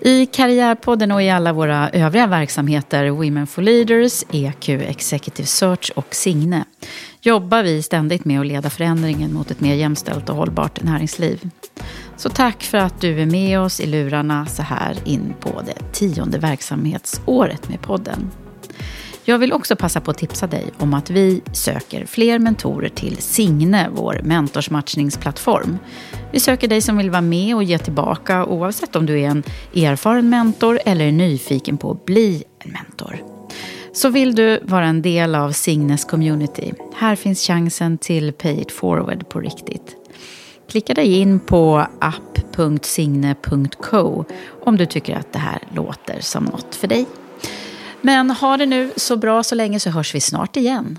I Karriärpodden och i alla våra övriga verksamheter Women for Leaders, EQ Executive Search och Signe jobbar vi ständigt med att leda förändringen mot ett mer jämställt och hållbart näringsliv. Så tack för att du är med oss i lurarna så här in på det tionde verksamhetsåret med podden. Jag vill också passa på att tipsa dig om att vi söker fler mentorer till Signe, vår mentorsmatchningsplattform. Vi söker dig som vill vara med och ge tillbaka oavsett om du är en erfaren mentor eller är nyfiken på att bli en mentor. Så vill du vara en del av Signes community, här finns chansen till Pay it forward på riktigt. Klicka dig in på app.signe.co om du tycker att det här låter som något för dig. Men ha det nu så bra så länge så hörs vi snart igen.